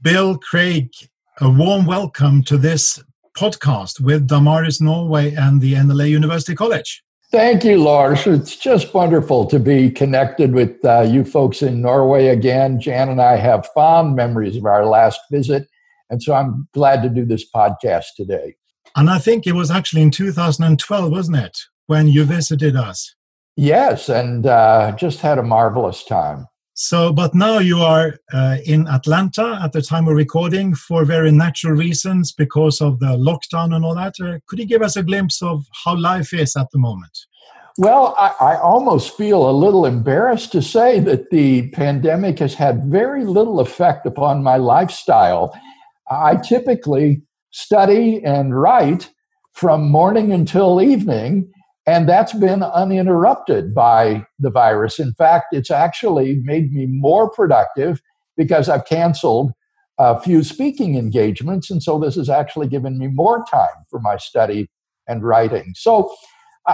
Bill Craig, a warm welcome to this podcast with Damaris Norway and the NLA University College. Thank you, Lars. It's just wonderful to be connected with uh, you folks in Norway again. Jan and I have fond memories of our last visit, and so I'm glad to do this podcast today. And I think it was actually in 2012, wasn't it, when you visited us? Yes, and uh, just had a marvelous time. So, but now you are uh, in Atlanta at the time of recording for very natural reasons because of the lockdown and all that. Uh, could you give us a glimpse of how life is at the moment? Well, I, I, almost feel a little embarrassed to say that the pandemic has had very little effect upon my lifestyle. I typically study and write from morning until evening and that's been uninterrupted by the virus. In fact, it's actually made me more productive because I've canceled a few speaking engagements. And so this has actually given me more time for my study and writing. So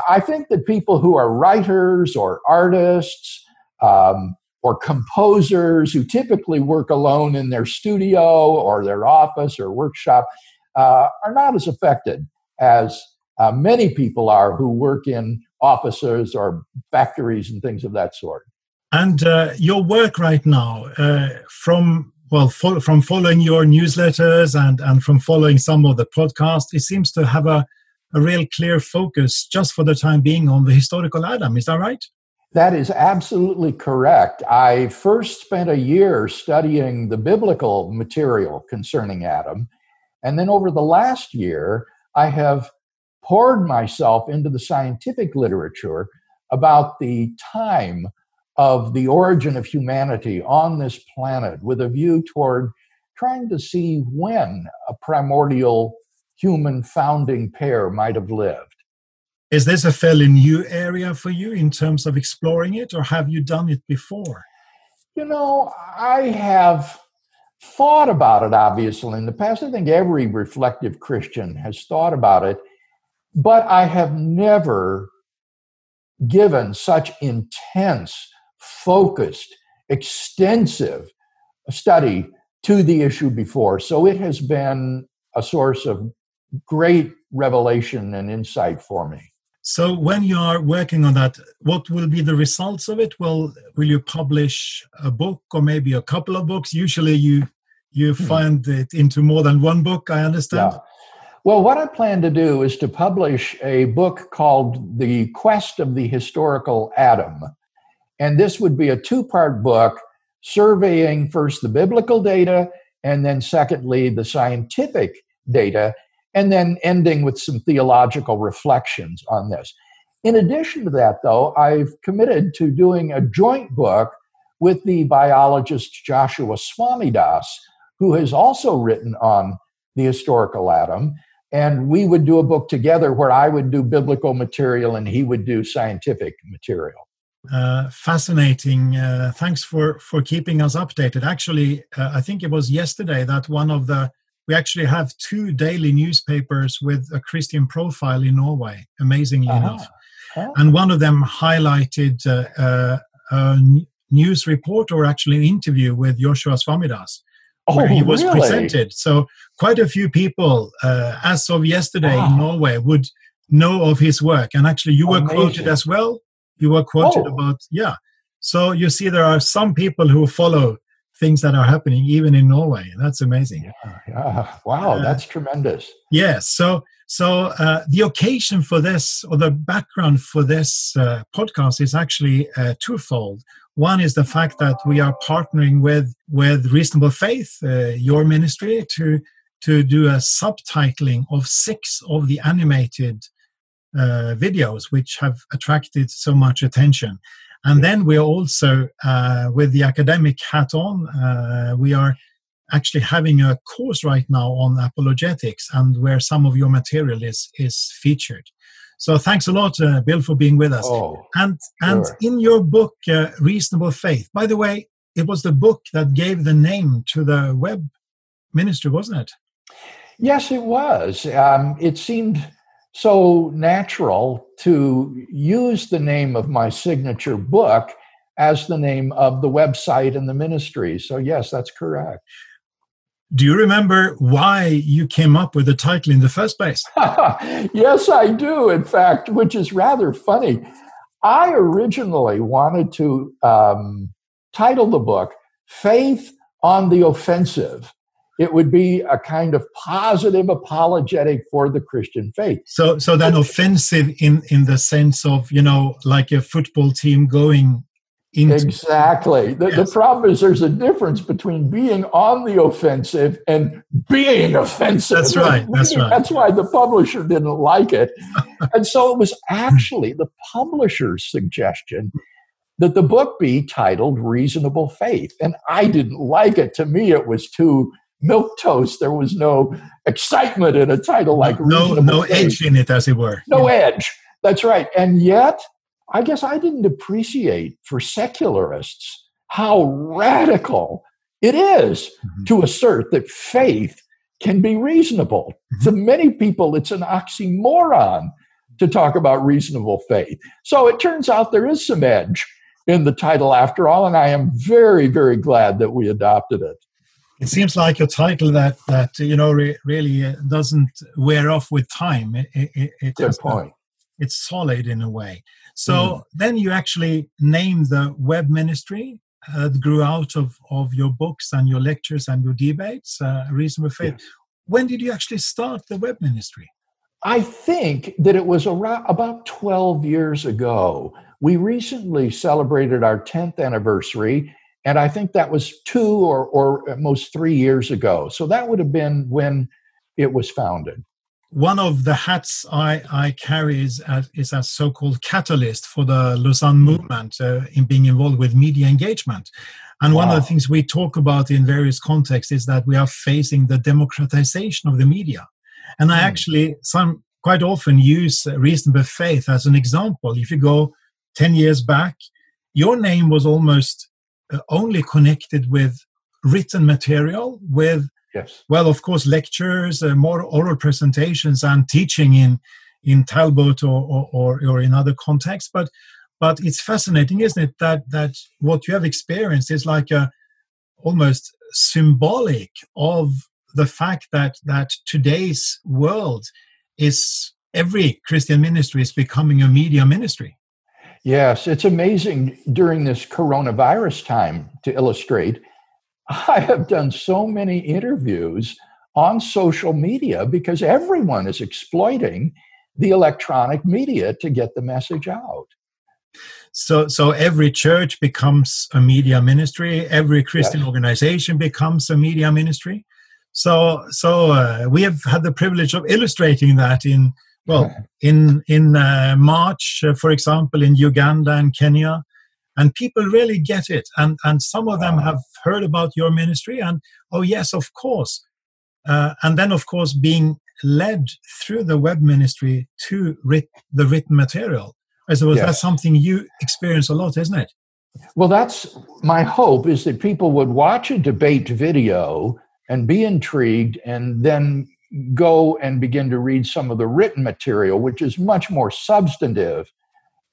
I think that people who are writers or artists um, or composers who typically work alone in their studio or their office or workshop uh, are not as affected as uh, many people are who work in offices or factories and things of that sort. And uh, your work right now, uh, from well, fo- from following your newsletters and and from following some of the podcasts, it seems to have a a real clear focus, just for the time being, on the historical Adam. Is that right? That is absolutely correct. I first spent a year studying the biblical material concerning Adam. And then over the last year, I have poured myself into the scientific literature about the time of the origin of humanity on this planet with a view toward trying to see when a primordial human founding pair might have lived. Is this a fairly new area for you in terms of exploring it, or have you done it before? You know, I have thought about it obviously in the past. I think every reflective Christian has thought about it but I have never given such intense, focused, extensive study to the issue before. So it has been a source of great revelation and insight for me. So when you are working on that, what will be the results of it? Will will you publish a book or maybe a couple of books? Usually you you hmm. find it into more than one book, I understand. Yeah. Well, what I plan to do is to publish a book called The Quest of the Historical Adam. And this would be a two part book surveying first the biblical data and then, secondly, the scientific data, and then ending with some theological reflections on this. In addition to that, though, I've committed to doing a joint book with the biologist Joshua Swamidass, who has also written on the historical Adam and we would do a book together where I would do biblical material and he would do scientific material. Uh, fascinating. Uh, thanks for for keeping us updated. Actually, uh, I think it was yesterday that one of the we actually have two daily newspapers with a Christian profile in Norway. Amazingly uh-huh. enough, huh? and one of them highlighted uh, uh, a news report or actually an interview with Joshua Swamidass oh, where he was really? presented. So quite a few people, uh, as of yesterday wow. in Norway, would know of his work. And actually, you were quoted as well. You were quoted oh. about yeah. So you see, there are some people who follow things that are happening even in Norway. That's amazing. Yeah, yeah. Wow, uh, that's tremendous. Yes. So so uh, the occasion for this, or the background for this uh, podcast, is actually uh, twofold. One is the fact that we are partnering with with Reasonable Faith, uh, your ministry, to to do a subtitling of six of the animated uh, videos, which have attracted so much attention. And then we are also, uh, with the academic hat on, uh, we are actually having a course right now on apologetics and where some of your material is is featured. So thanks a lot, uh, Bill, for being with us. Oh, and and sure. in your book, uh, Reasonable Faith. By the way, it was the book that gave the name to the web ministry, wasn't it? Yes, it was. Um, it seemed so natural to use the name of my signature book as the name of the website and the ministry. So yes, that's correct. Do you remember why you came up with the title in the first place? yes, I do, in fact, which is rather funny. I originally wanted to um, title the book Faith on the Offensive. It would be a kind of positive apologetic for the Christian faith. So, so then offensive in in the sense of you know, like a football team going. Exactly. The, yes. the problem is there's a difference between being on the offensive and being offensive. That's right. That's right. That's why the publisher didn't like it. and so it was actually the publisher's suggestion that the book be titled Reasonable Faith. And I didn't like it. To me, it was too milk toast. There was no excitement in a title like Reasonable Faith. no, no edge in it, as it were. No yeah. edge. That's right. And yet I guess I didn't appreciate for secularists how radical it is mm-hmm. to assert that faith can be reasonable. Mm-hmm. To many people, it's an oxymoron to talk about reasonable faith. So it turns out there is some edge in the title after all, and I am very, very glad that we adopted it. It seems like a title that that you know re- really uh, doesn't wear off with time. It, it, it Good point. It's solid in a way. So mm. then you actually name the web ministry uh, that grew out of, of your books and your lectures and your debates, uh, Reasonable Faith. When did you actually start the web ministry? I think that it was around about 12 years ago. We recently celebrated our 10th anniversary, and I think that was two or, or at most three years ago. So that would have been when it was founded one of the hats I, I carry is as, is a so-called catalyst for the Lausanne movement uh, in being involved with media engagement. And wow. one of the things we talk about in various contexts is that we are facing the democratization of the media. And I hmm. actually some quite often use reasonable faith as an example. If you go 10 years back, your name was almost uh, only connected with written material, with Yes. Well, of course, lectures, uh, more oral presentations, and teaching in in Talbot or, or, or in other contexts. But but it's fascinating, isn't it, that that what you have experienced is like a almost symbolic of the fact that that today's world is every Christian ministry is becoming a media ministry. Yes, it's amazing during this coronavirus time to illustrate I have done so many interviews on social media because everyone is exploiting the electronic media to get the message out. So, so every church becomes a media ministry. Every Christian yes. organization becomes a media ministry. So, so uh, we have had the privilege of illustrating that in well, in in uh, March, uh, for example, in Uganda and Kenya, and people really get it. And and some of them have heard about your ministry and oh yes of course. Uh, and then of course being led through the web ministry to writ- the written material. I suppose yes. that's something you experience a lot isn't it? Well that's my hope is that people would watch a debate video and be intrigued and then go and begin to read some of the written material which is much more substantive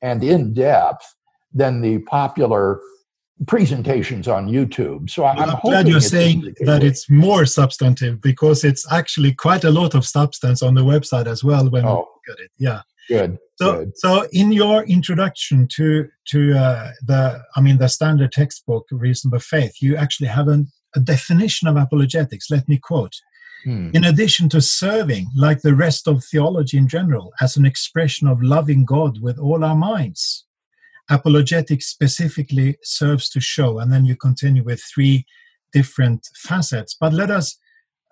and in depth than the popular presentations on YouTube. So I'm, I'm glad you're saying that it's more substantive because it's actually quite a lot of substance on the website as well when oh, look at it. Yeah. Good. So, good. so in your introduction to to uh, the, I mean, the standard textbook, Reasonable Faith, you actually have an, a definition of apologetics. Let me quote: hmm. In addition to serving, like the rest of theology in general, as an expression of loving God with all our minds, apologetics specifically serves to show, and then you continue with three different facets. But let us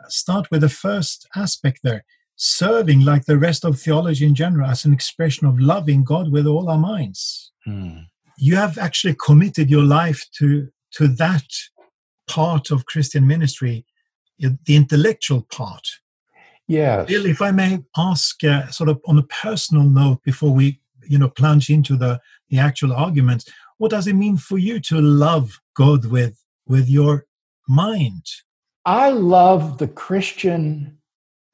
start with the first aspect there serving, like the rest of theology in general, as an expression of loving God with all our minds. Hmm. You have actually committed your life to, to that part of Christian ministry, the intellectual part. Yes. Bill, if I may ask, uh, sort of on a personal note, before we you know plunge into the the actual arguments what does it mean for you to love god with with your mind? I love the christian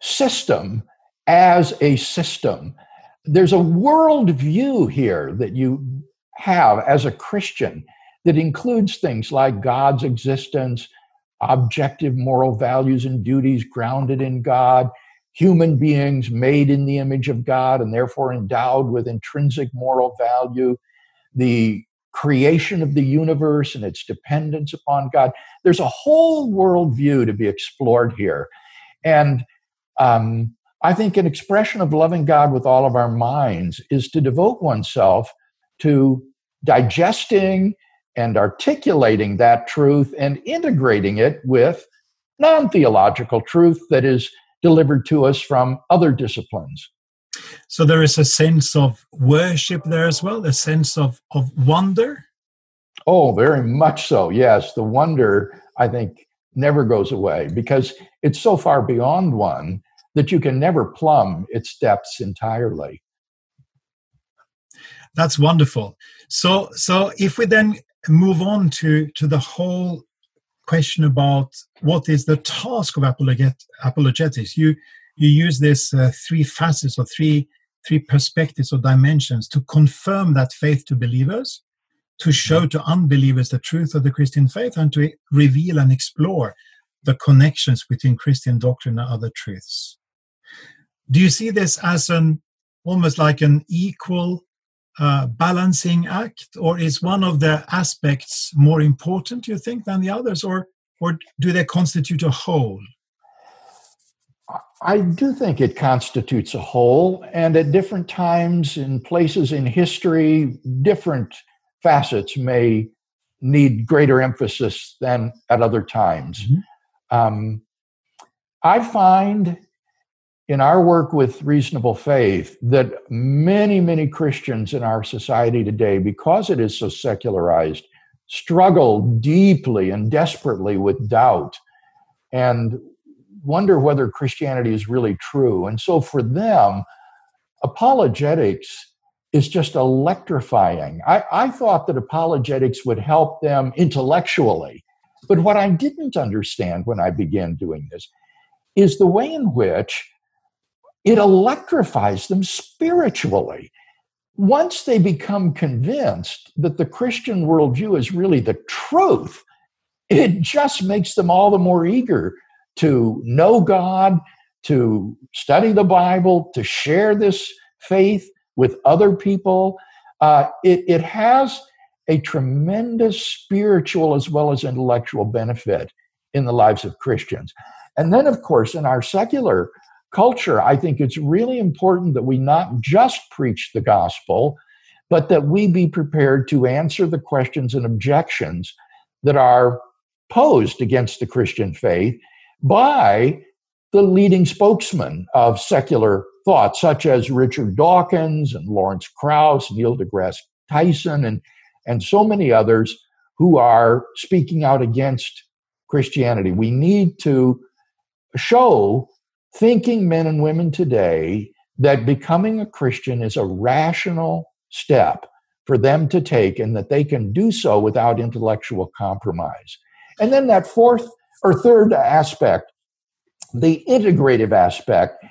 system as a system. There's a world view here that you have as a christian that includes things like god's existence objective moral values and duties grounded in God, human beings made in the image of God and therefore endowed with intrinsic moral value, the creation of the universe and its dependence upon God. There's a whole worldview to be explored here. And um, I think an expression of loving God with all of our minds is to devote oneself to digesting and articulating that truth and integrating it with non theological truth that is delivered to us from other disciplines. So there is a sense of worship there as well, a sense of, of wonder. Oh, very much so. Yes. The wonder, I think, never goes away because it's so far beyond one that you can never plumb its depths entirely. That's wonderful. So, so if we then move on to to the whole question about what is the task of apologet, apologetics, you you use this uh, three facets or three three perspectives or dimensions to confirm that faith to believers, to show to unbelievers the truth of the Christian faith, and to reveal and explore the connections between Christian doctrine and other truths. Do you see this as an almost like an equal uh, balancing act, or is one of the aspects more important, you think, than the others, or or do they constitute a whole? I do think it constitutes a whole, and at different times in places in history, different facets may need greater emphasis than at other times. Mm-hmm. Um, I find in our work with reasonable faith that many, many Christians in our society today, because it is so secularized, struggle deeply and desperately with doubt and wonder whether Christianity is really true. And so for them, apologetics is just electrifying. I, I thought that apologetics would help them intellectually. But what I didn't understand when I began doing this is the way in which it electrifies them spiritually. Once they become convinced that the Christian worldview is really the truth, it just makes them all the more eager to know God, to study the Bible, to share this faith with other people. Uh, it, it has a tremendous spiritual as well as intellectual benefit in the lives of Christians. And then, of course, in our secular culture, I think it's really important that we not just preach the gospel, but that we be prepared to answer the questions and objections that are posed against the Christian faith by the leading spokesmen of secular thought, such as Richard Dawkins and Lawrence Krauss, Neil deGrasse Tyson, and, and so many others who are speaking out against Christianity. We need to show thinking men and women today that becoming a Christian is a rational step for them to take and that they can do so without intellectual compromise. And then that fourth or third aspect, the integrative aspect,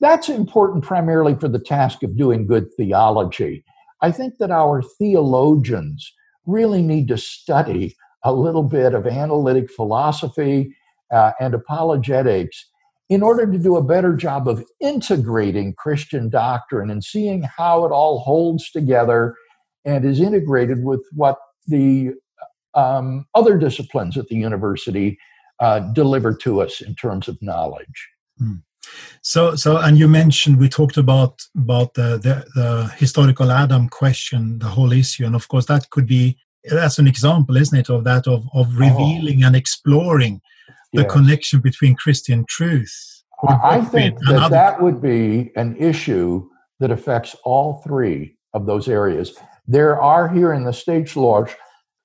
that's important primarily for the task of doing good theology. I think that our theologians really need to study a little bit of analytic philosophy uh, and apologetics in order to do a better job of integrating Christian doctrine and seeing how it all holds together and is integrated with what the um, other disciplines at the university uh, deliver to us in terms of knowledge. Mm. So, so, and you mentioned we talked about about the, the, the historical Adam question, the whole issue, and of course that could be that's an example, isn't it, of that of of oh. revealing oh. and exploring the connection between Christian truth. I think that that would be an issue that affects all three of those areas. There are here in the State Lodge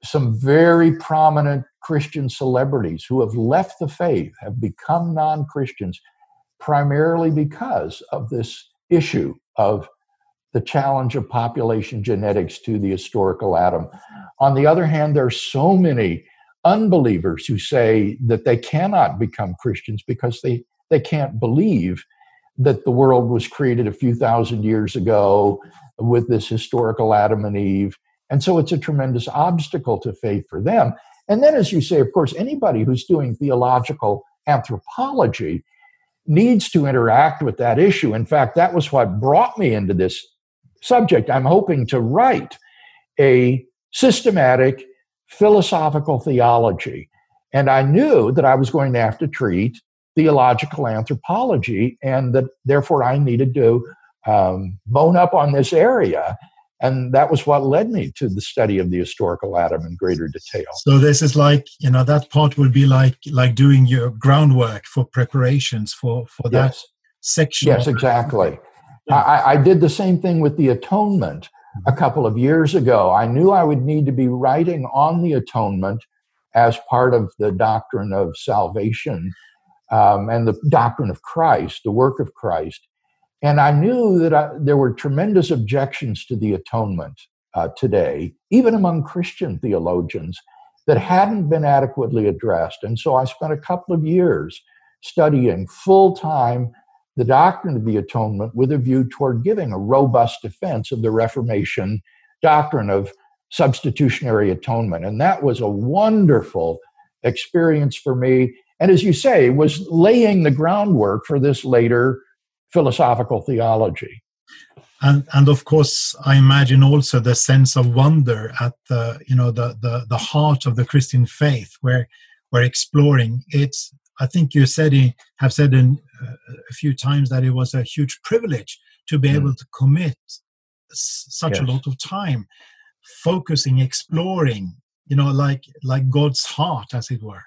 some very prominent Christian celebrities who have left the faith, have become non Christians, primarily because of this issue of the challenge of population genetics to the historical Adam. On the other hand, there are so many unbelievers who say that they cannot become Christians because they, they can't believe that the world was created a few thousand years ago with this historical Adam and Eve. And so it's a tremendous obstacle to faith for them. And then, as you say, of course, anybody who's doing theological anthropology needs to interact with that issue. In fact, that was what brought me into this subject. I'm hoping to write a systematic philosophical theology. And I knew that I was going to have to treat theological anthropology and that therefore I needed to um, bone up on this area. And that was what led me to the study of the historical Adam in greater detail. So this is like, you know, that part will be like like doing your groundwork for preparations for for that section. Yes, exactly. Yeah. I, I did the same thing with the atonement a couple of years ago. I knew I would need to be writing on the atonement as part of the doctrine of salvation um, and the doctrine of Christ, the work of Christ. And I knew that I, there were tremendous objections to the atonement uh, today, even among Christian theologians, that hadn't been adequately addressed. And so I spent a couple of years studying full time the doctrine of the atonement with a view toward giving a robust defense of the Reformation doctrine of substitutionary atonement. And that was a wonderful experience for me. And as you say, was laying the groundwork for this later philosophical theology. And, and of course, I imagine also the sense of wonder at the you know the the, the heart of the Christian faith, where we're exploring. It's I think you said have said in, uh, a few times that it was a huge privilege to be mm. able to commit such yes. a lot of time focusing exploring you know like like god's heart as it were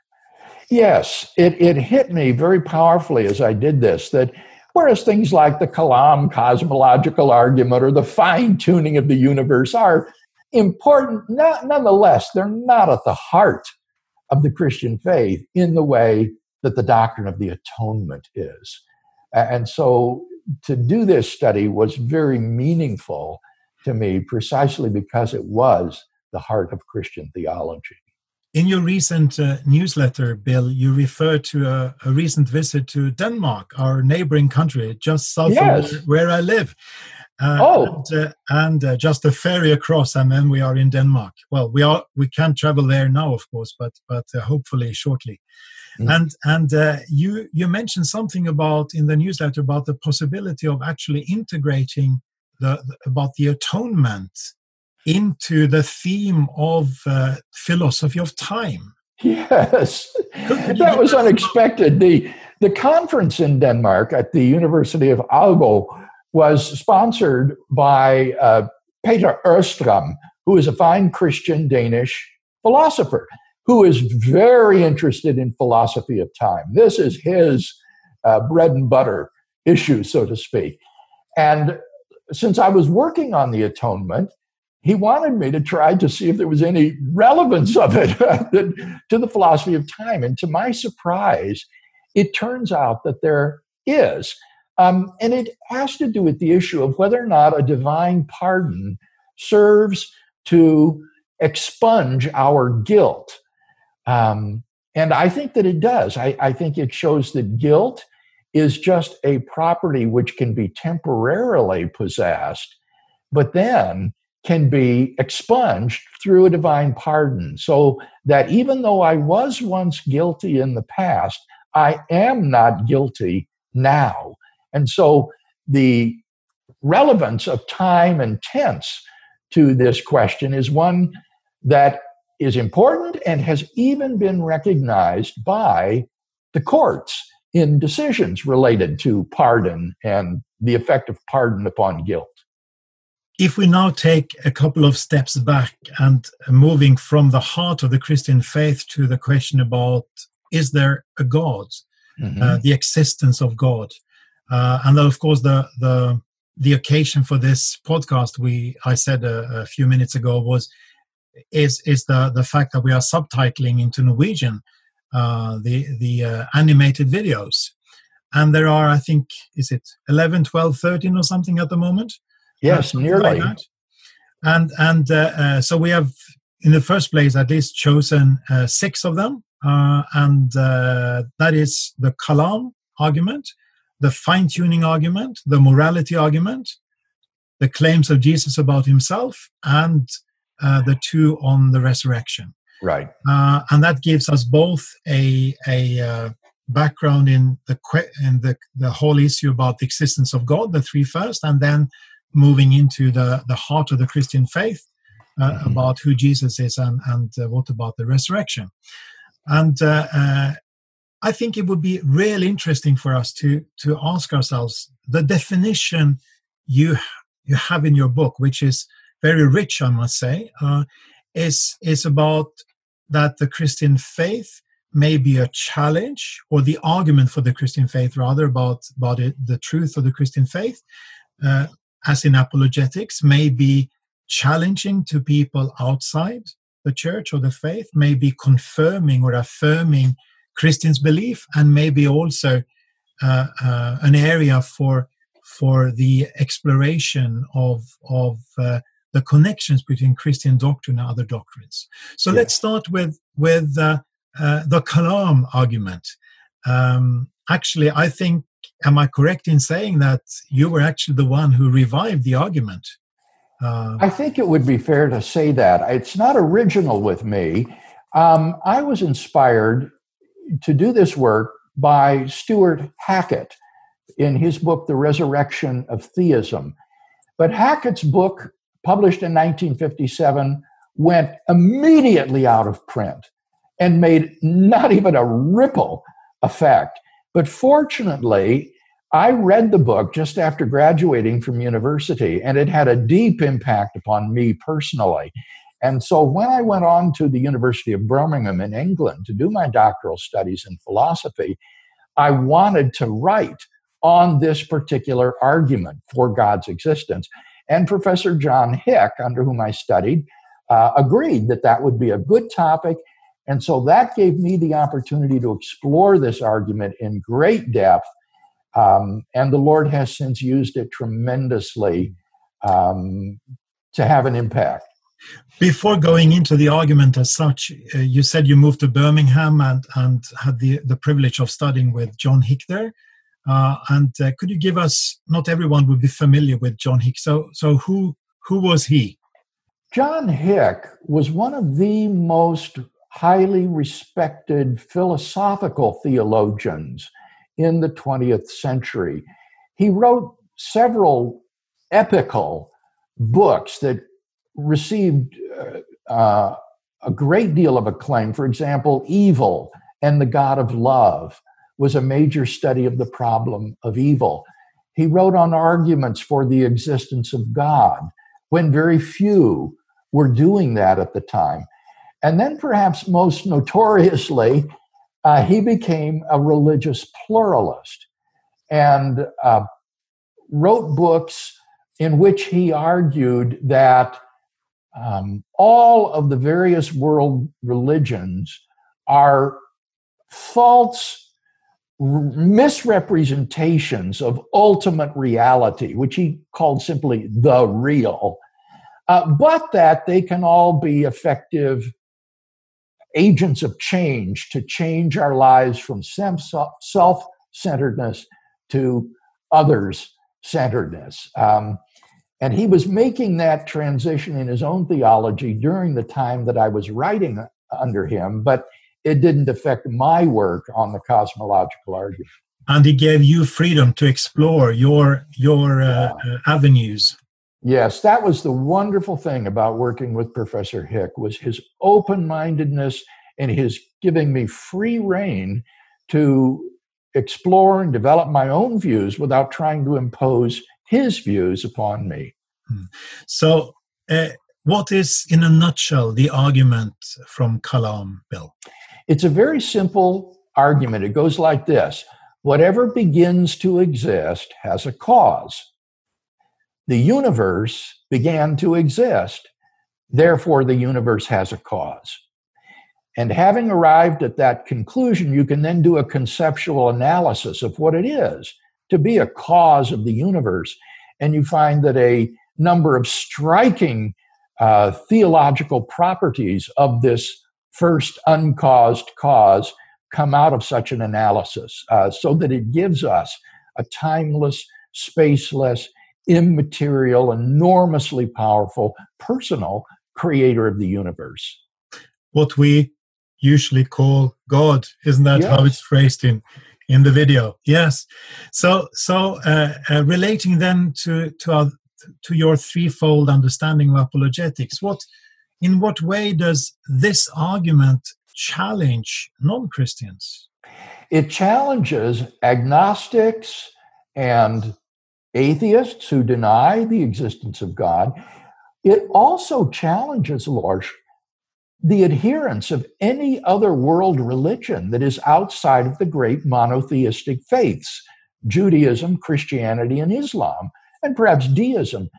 yes it, it hit me very powerfully as i did this that whereas things like the kalam cosmological argument or the fine tuning of the universe are important not, nonetheless they're not at the heart of the christian faith in the way that the doctrine of the atonement is. And so to do this study was very meaningful to me precisely because it was the heart of Christian theology. In your recent uh, newsletter, Bill, you refer to a, a, recent visit to Denmark, our neighboring country, just south yes. of where, where, I live. Uh, oh, and, uh, and uh, just a ferry across, and then we are in Denmark. Well, we are we can't travel there now, of course, but but uh, hopefully shortly. Mm. And and uh, you you mentioned something about in the newsletter about the possibility of actually integrating the, the about the atonement into the theme of uh, philosophy of time. Yes, that was unexpected. the The conference in Denmark at the University of Aalborg was sponsored by uh, Peter Øhrstrøm, who is a fine Christian Danish philosopher who is very interested in philosophy of time. This is his uh, bread and butter issue, so to speak. And since I was working on the atonement, he wanted me to try to see if there was any relevance of it to the philosophy of time. And to my surprise, it turns out that there is. Um, and it has to do with the issue of whether or not a divine pardon serves to expunge our guilt. Um, and I think that it does. I, I think it shows that guilt is just a property which can be temporarily possessed, but then can be expunged through a divine pardon. So that even though I was once guilty in the past, I am not guilty now. And so the relevance of time and tense to this question is one that is important and has even been recognized by the courts in decisions related to pardon and the effect of pardon upon guilt. If we now take a couple of steps back and moving from the heart of the Christian faith to the question about is there a God, mm-hmm. uh, the existence of God, uh, and then of course the the the occasion for this podcast we I said a, a few minutes ago was is is the the fact that we are subtitling into Norwegian uh, the the uh, animated videos, and there are I think is it 11, 12, 13 or something at the moment. Yes, uh, nearly. Like and and uh, uh, so we have in the first place at least chosen uh, six of them, and that is the Kalam argument, the fine tuning argument, the morality argument, the claims of Jesus about himself, and uh, the two on the resurrection. Right. Uh, and that gives us both a, a uh, background in the in the, the whole issue about the existence of God, the three first, and then moving into the, the heart of the Christian faith uh, mm-hmm. about who Jesus is and, and uh, what about the resurrection. And uh, uh, I think it would be really interesting for us to, to ask ourselves the definition you, you have in your book, which is very rich, I must say, uh, is, is about that the Christian faith may be a challenge or the argument for the Christian faith, rather, about, about it, the truth of the Christian faith, uh, as in apologetics, may be challenging to people outside the church or the faith, may be confirming or affirming Christians' belief, and maybe also uh, uh, an area for for the exploration of of uh, the connections between Christian doctrine and other doctrines. So yeah. let's start with with uh, uh, the Kalam argument. Um, actually, I think, am I correct in saying that you were actually the one who revived the argument? Uh, I think it would be fair to say that. It's not original with me. Um, I was inspired to do this work by Stuart Hackett in his book, The Resurrection of Theism. But Hackett's book, published in 1957, went immediately out of print and made not even a ripple effect. But fortunately, I read the book just after graduating from university, and it had a deep impact upon me personally. And so when I went on to the University of Birmingham in England to do my doctoral studies in philosophy, I wanted to write on this particular argument for God's existence. And Professor John Hick, under whom I studied, uh, agreed that that would be a good topic and so that gave me the opportunity to explore this argument in great depth. Um, and the Lord has since used it tremendously um, to have an impact. Before going into the argument as such, uh, you said you moved to Birmingham and, and had the, the privilege of studying with John Hick there. Uh, and uh, could you give us, not everyone would be familiar with John Hick, so, so who, who was he? John Hick was one of the most highly respected philosophical theologians in the 20th century. He wrote several epical books that received uh, uh, a great deal of acclaim. For example, Evil and the God of Love was a major study of the problem of evil. He wrote on arguments for the existence of God when very few were doing that at the time. And then, perhaps most notoriously, uh, he became a religious pluralist and uh, wrote books in which he argued that um, all of the various world religions are false misrepresentations of ultimate reality, which he called simply the real, uh, but that they can all be effective agents of change to change our lives from self centeredness to others centeredness. Um, and he was making that transition in his own theology during the time that I was writing under him, but it didn't affect my work on the cosmological argument. And it gave you freedom to explore your your uh, uh, avenues. Yes, that was the wonderful thing about working with Professor Hick was his open-mindedness and his giving me free rein to explore and develop my own views without trying to impose his views upon me. Hmm. So, uh, what is, in a nutshell, the argument from Kalam, Bill? It's a very simple argument. It goes like this Whatever begins to exist has a cause the universe began to exist. Therefore, the universe has a cause. And having arrived at that conclusion, you can then do a conceptual analysis of what it is to be a cause of the universe. And you find that a number of striking uh, theological properties of this first uncaused cause come out of such an analysis, uh, so that it gives us a timeless, spaceless, immaterial, enormously powerful, personal creator of the universe. what we usually call God. Isn't that yes. how it's phrased in in the video? Yes. So so uh, uh, relating then to to our, to your threefold understanding of apologetics, what in what way does this argument challenge non-Christians? It challenges agnostics and atheists who deny the existence of God. It also challenges, Lars, the adherents of any other world religion that is outside of the great monotheistic faiths Judaism, Christianity, and Islam, and perhaps deism.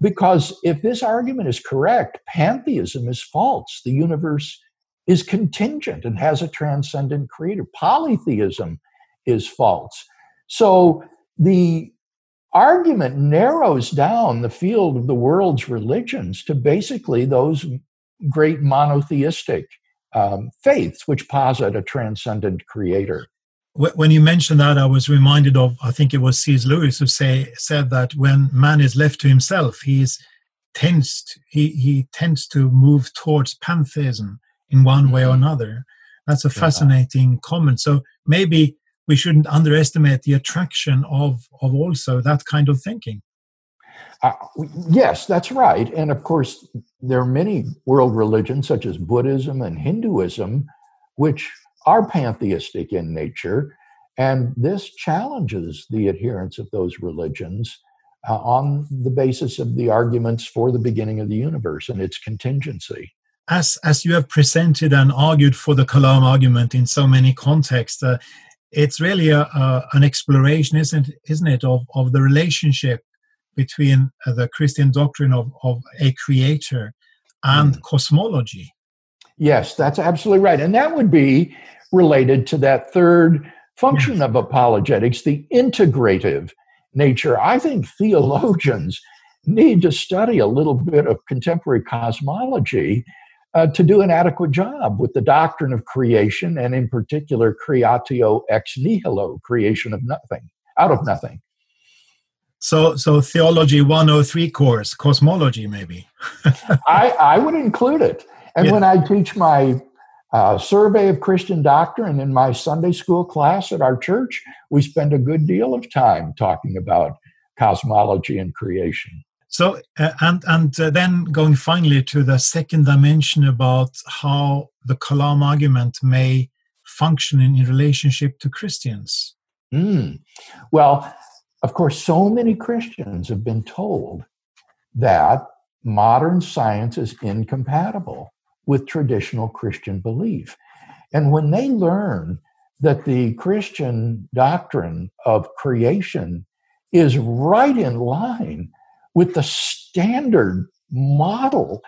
Because if this argument is correct, pantheism is false. The universe is contingent and has a transcendent creator. Polytheism is false. So the argument narrows down the field of the world's religions to basically those great monotheistic um, faiths which posit a transcendent creator. When you mentioned that, I was reminded of I think it was C.S. Lewis who say said that when man is left to himself, he is tends to, he he tends to move towards pantheism in one way or mm-hmm. another. That's a fascinating yeah. comment. So maybe we shouldn't underestimate the attraction of of also that kind of thinking. Uh, yes, that's right. And of course, there are many world religions, such as Buddhism and Hinduism, which are pantheistic in nature. And this challenges the adherents of those religions uh, on the basis of the arguments for the beginning of the universe and its contingency. As, as you have presented and argued for the Kalam argument in so many contexts, uh, it's really a, a, an exploration, isn't, isn't it, of, of the relationship between uh, the Christian doctrine of, of a creator and mm. cosmology. Yes, that's absolutely right. And that would be related to that third function yes. of apologetics, the integrative nature. I think theologians need to study a little bit of contemporary cosmology uh, to do an adequate job with the doctrine of creation, and in particular, creatio ex nihilo, creation of nothing, out of nothing. So, so theology 103 course, cosmology, maybe. I, I would include it. And yeah. when I teach my uh, survey of Christian doctrine in my Sunday school class at our church, we spend a good deal of time talking about cosmology and creation. So, uh, and and uh, then going finally to the second dimension about how the Kalam argument may function in, in relationship to Christians. Mm. Well, of course, so many Christians have been told that modern science is incompatible with traditional Christian belief. And when they learn that the Christian doctrine of creation is right in line with the standard model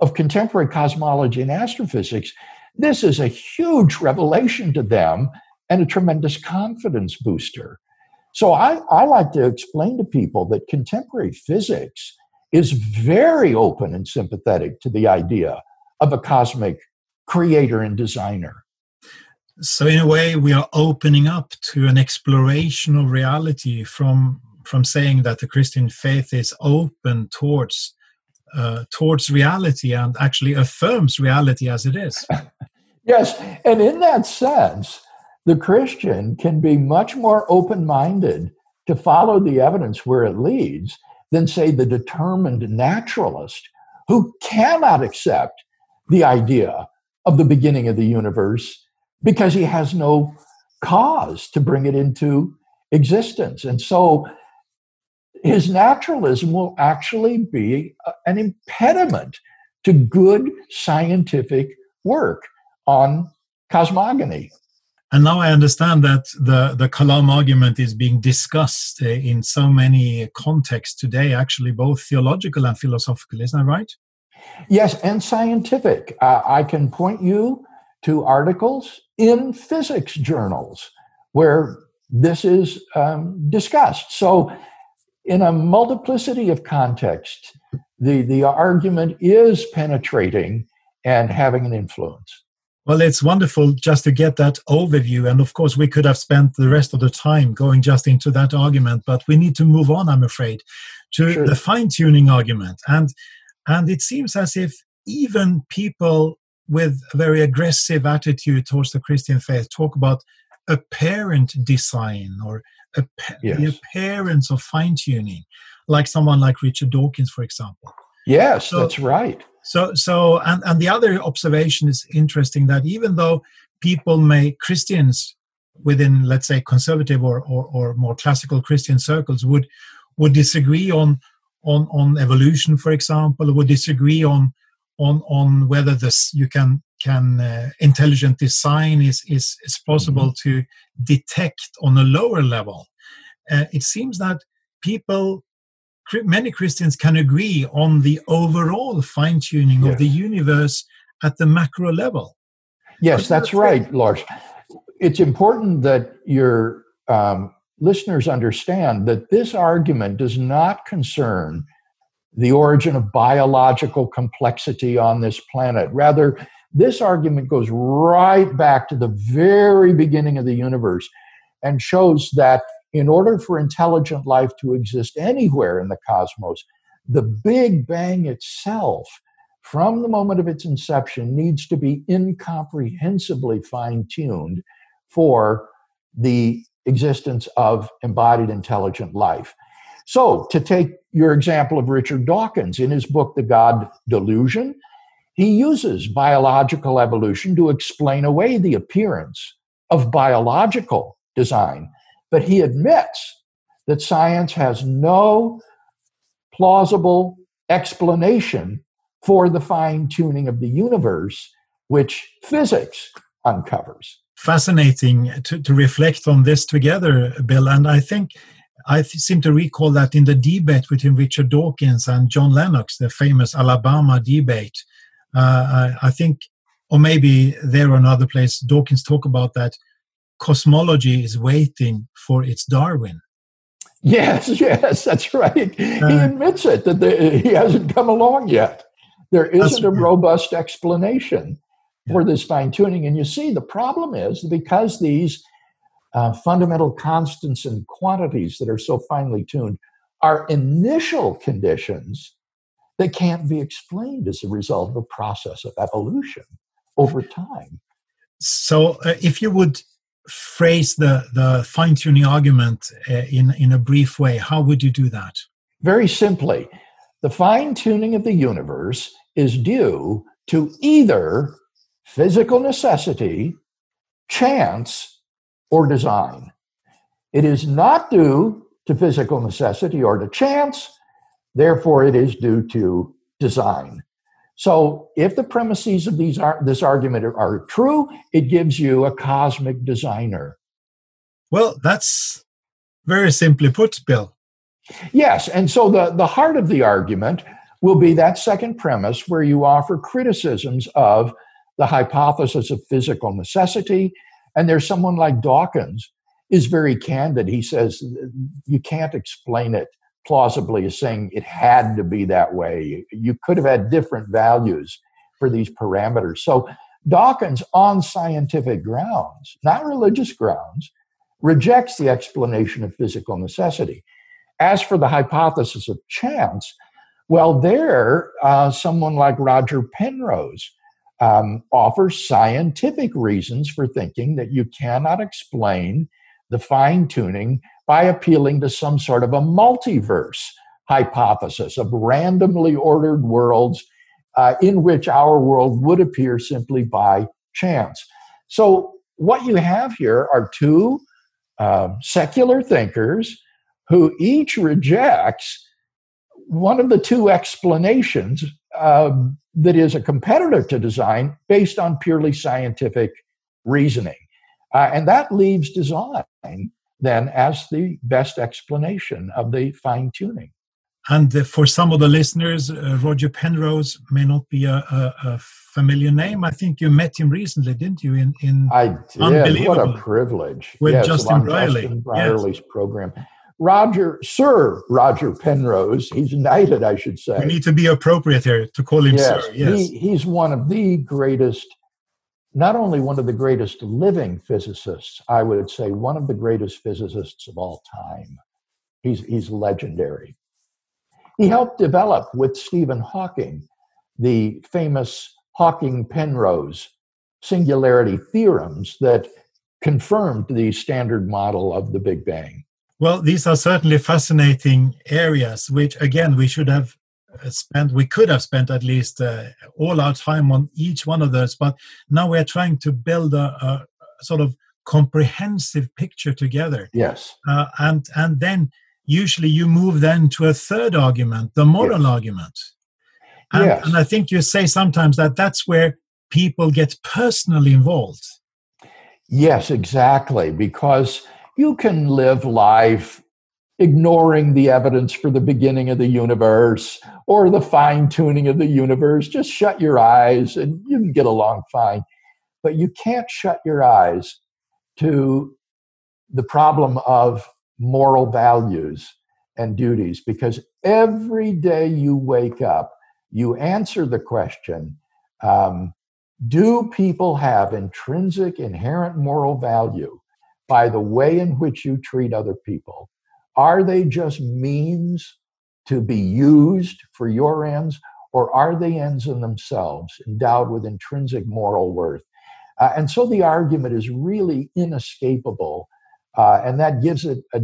of contemporary cosmology and astrophysics, this is a huge revelation to them and a tremendous confidence booster. So I, I like to explain to people that contemporary physics is very open and sympathetic to the idea of a cosmic creator and designer. So in a way, we are opening up to an exploration of reality from from saying that the Christian faith is open towards uh, towards reality and actually affirms reality as it is. yes, and in that sense, the Christian can be much more open minded to follow the evidence where it leads than, say, the determined naturalist who cannot accept the idea of the beginning of the universe because he has no cause to bring it into existence. And so his naturalism will actually be an impediment to good scientific work on cosmogony. And now I understand that the, the Kalam argument is being discussed uh, in so many contexts today, actually, both theological and philosophical. Isn't that right? Yes, and scientific. Uh, I can point you to articles in physics journals where this is um, discussed. So, in a multiplicity of contexts, the, the argument is penetrating and having an influence. Well, it's wonderful just to get that overview. And of course, we could have spent the rest of the time going just into that argument, but we need to move on, I'm afraid, to sure. the fine tuning argument. And, and it seems as if even people with a very aggressive attitude towards the Christian faith talk about apparent design or yes. the appearance of fine tuning, like someone like Richard Dawkins, for example. Yes, so, that's right. So, so, and, and the other observation is interesting that even though people may Christians within, let's say, conservative or, or, or more classical Christian circles would would disagree on on on evolution, for example, would disagree on on on whether this you can can uh, intelligent design is is is possible mm-hmm. to detect on a lower level. Uh, it seems that people many Christians can agree on the overall fine tuning of the universe at the macro level. Yes, that's right, Lars. It's important that your um, listeners understand that this argument does not concern the origin of biological complexity on this planet. Rather, this argument goes right back to the very beginning of the universe and shows that in order for intelligent life to exist anywhere in the cosmos, the Big Bang itself, from the moment of its inception, needs to be incomprehensibly fine tuned for the existence of embodied intelligent life. So, to take your example of Richard Dawkins in his book, The God Delusion, he uses biological evolution to explain away the appearance of biological design. But he admits that science has no plausible explanation for the fine tuning of the universe, which physics uncovers. Fascinating to, to reflect on this together, Bill. And I think I seem to recall that in the debate between Richard Dawkins and John Lennox, the famous Alabama debate, uh, I, I, think, or maybe there or another place, Dawkins talk about that cosmology is waiting for its Darwin. Yes, yes, that's right. Uh, he admits it that the, he hasn't come along yet. There isn't a robust explanation. For this fine tuning. And you see, the problem is because these uh, fundamental constants and quantities that are so finely tuned are initial conditions that can't be explained as a result of a process of evolution over time. So, uh, if you would phrase the, the fine tuning argument uh, in, in a brief way, how would you do that? Very simply, the fine tuning of the universe is due to either physical necessity, chance, or design. It is not due to physical necessity or to chance, therefore, it is due to design. So, if the premises of these are, this argument are, are true, it gives you a cosmic designer. Well, that's very simply put, Bill. Yes, and so the, the heart of the argument will be that second premise where you offer criticisms of the hypothesis of physical necessity and there's someone like Dawkins is very candid. He says you can't explain it plausibly as saying it had to be that way. You could have had different values for these parameters. So Dawkins, on scientific grounds, not religious grounds, rejects the explanation of physical necessity. As for the hypothesis of chance, well, there, uh, someone like Roger Penrose um, offers scientific reasons for thinking that you cannot explain the fine tuning by appealing to some sort of a multiverse hypothesis of randomly ordered worlds uh, in which our world would appear simply by chance. So, what you have here are two uh, secular thinkers who each rejects one of the two explanations um, that is a competitor to design based on purely scientific reasoning. Uh, and that leaves design then as the best explanation of the fine tuning. And for some of the listeners, uh, Roger Penrose may not be a, a, a, familiar name. I think you met him recently, didn't you? In in I did. What a privilege! With yes, Justin Brierley. Justin Brierley's yes. program. Roger, Sir Roger Penrose, he's knighted, I should say. We need to be appropriate here to call him yes, Sir. Yes. He, he's one of the greatest, not only one of the greatest living physicists, I would say one of the greatest physicists of all time. He's, he's legendary. He helped develop with Stephen Hawking the famous Hawking Penrose singularity theorems that confirmed the standard model of the Big Bang. Well, these are certainly fascinating areas, which again we should have uh, spent, we could have spent at least uh, all our time on each one of those, but now we're trying to build a, a sort of comprehensive picture together. Yes. Uh, and and then usually you move then to a third argument, the moral yes. argument. And, yes. and I think you say sometimes that that's where people get personally involved. Yes, exactly. Because you can live life ignoring the evidence for the beginning of the universe or the fine tuning of the universe. Just shut your eyes and you can get along fine. But you can't shut your eyes to the problem of moral values and duties because every day you wake up, you answer the question um, Do people have intrinsic, inherent moral value by the way in which you treat other people? Are they just means to be used for your ends, or are they ends in themselves, endowed with intrinsic moral worth? Uh, and so the argument is really inescapable, uh, and that gives it a,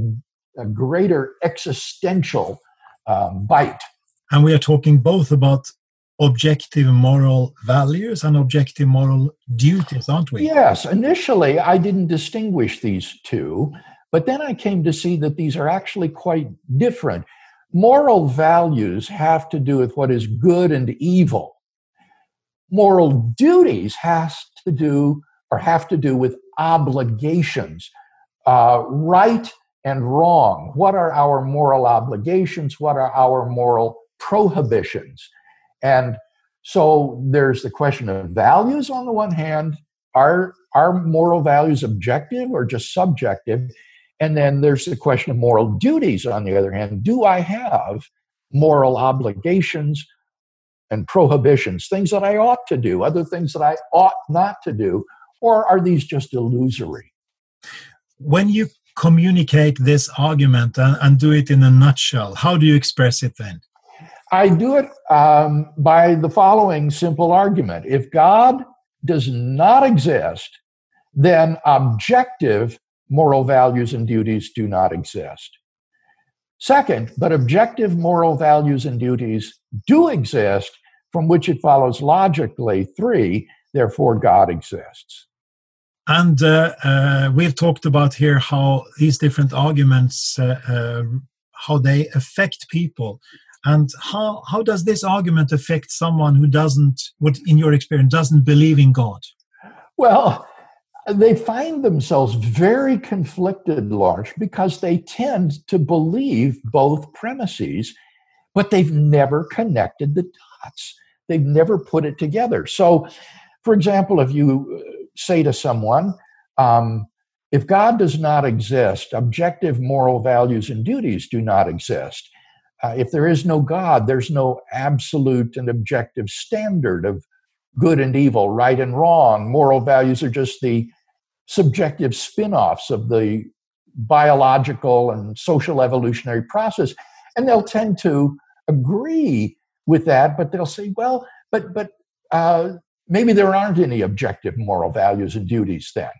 a greater existential um, bite. And we are talking both about objective moral values and objective moral duties, aren't we? Yes. Initially, I didn't distinguish these two, but then I came to see that these are actually quite different. Moral values have to do with what is good and evil. Moral duties has to do or have to do with obligations, uh, right and wrong. What are our moral obligations? What are our moral prohibitions? And so there's the question of values on the one hand. Are, are moral values objective or just subjective? And then there's the question of moral duties on the other hand. Do I have moral obligations and prohibitions, things that I ought to do, other things that I ought not to do, or are these just illusory? When you communicate this argument and, and do it in a nutshell, how do you express it then? I do it um, by the following simple argument. If God does not exist, then objective moral values and duties do not exist. Second, but objective moral values and duties do exist, from which it follows logically, three, therefore God exists. And uh, uh, we've talked about here how these different arguments, uh, uh how they affect people. And how, how does this argument affect someone who doesn't, what in your experience, doesn't believe in God? Well, they find themselves very conflicted, Lars, because they tend to believe both premises, but they've never connected the dots. They've never put it together. So, for example, if you uh, say to someone, um, if God does not exist, objective moral values and duties do not exist. Uh, if there is no God, there's no absolute and objective standard of good and evil, right and wrong. Moral values are just the subjective spin offs of the biological and social evolutionary process. And they'll tend to agree with that, but they'll say, well, but, but uh, maybe there aren't any objective moral values and duties then.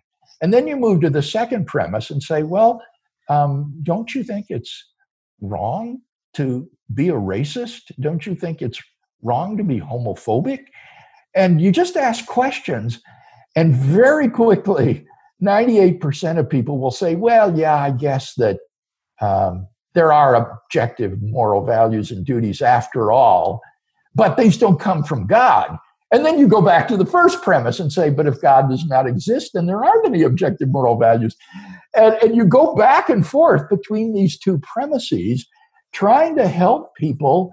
And then you move to the second premise and say, well, um, don't you think it's wrong to be a racist? Don't you think it's wrong to be homophobic? And you just ask questions, and very quickly, 98% of people will say, well, yeah, I guess that um, there are objective moral values and duties after all, but these don't come from God. And then you go back to the first premise and say, but if God does not exist, then there aren't any objective moral values. And, and you go back and forth between these two premises, trying to help people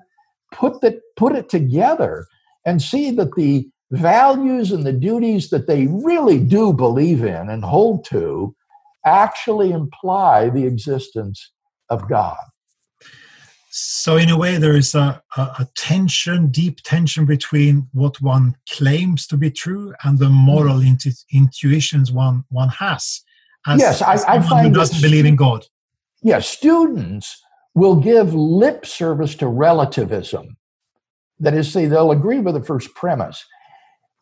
put, the, put it together and see that the values and the duties that they really do believe in and hold to actually imply the existence of God. So, in a way, there is a, a, a, tension, deep tension between what one claims to be true and the moral mm-hmm. intu- intuitions one one has. As, yes, I, I find who doesn't believe in God. Yes, students will give lip service to relativism. That is, say they'll agree with the first premise,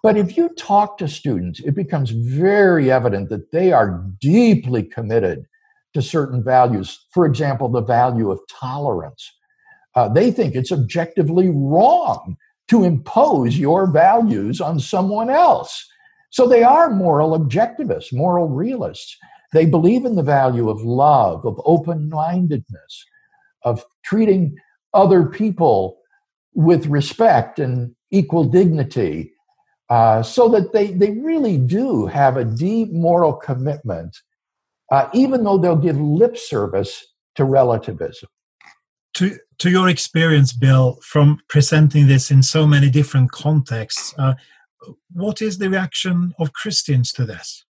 But if you talk to students, it becomes very evident that they are deeply committed to certain values. For example, the value of tolerance. Uh, they think it's objectively wrong to impose your values on someone else. So they are moral objectivists, moral realists. They believe in the value of love, of open mindedness, of treating other people with respect and equal dignity, uh, so that they, they really do have a deep moral commitment, uh, even though they'll give lip service to relativism. To, to your experience, Bill, from presenting this in so many different contexts, uh, what is the reaction of Christians to this?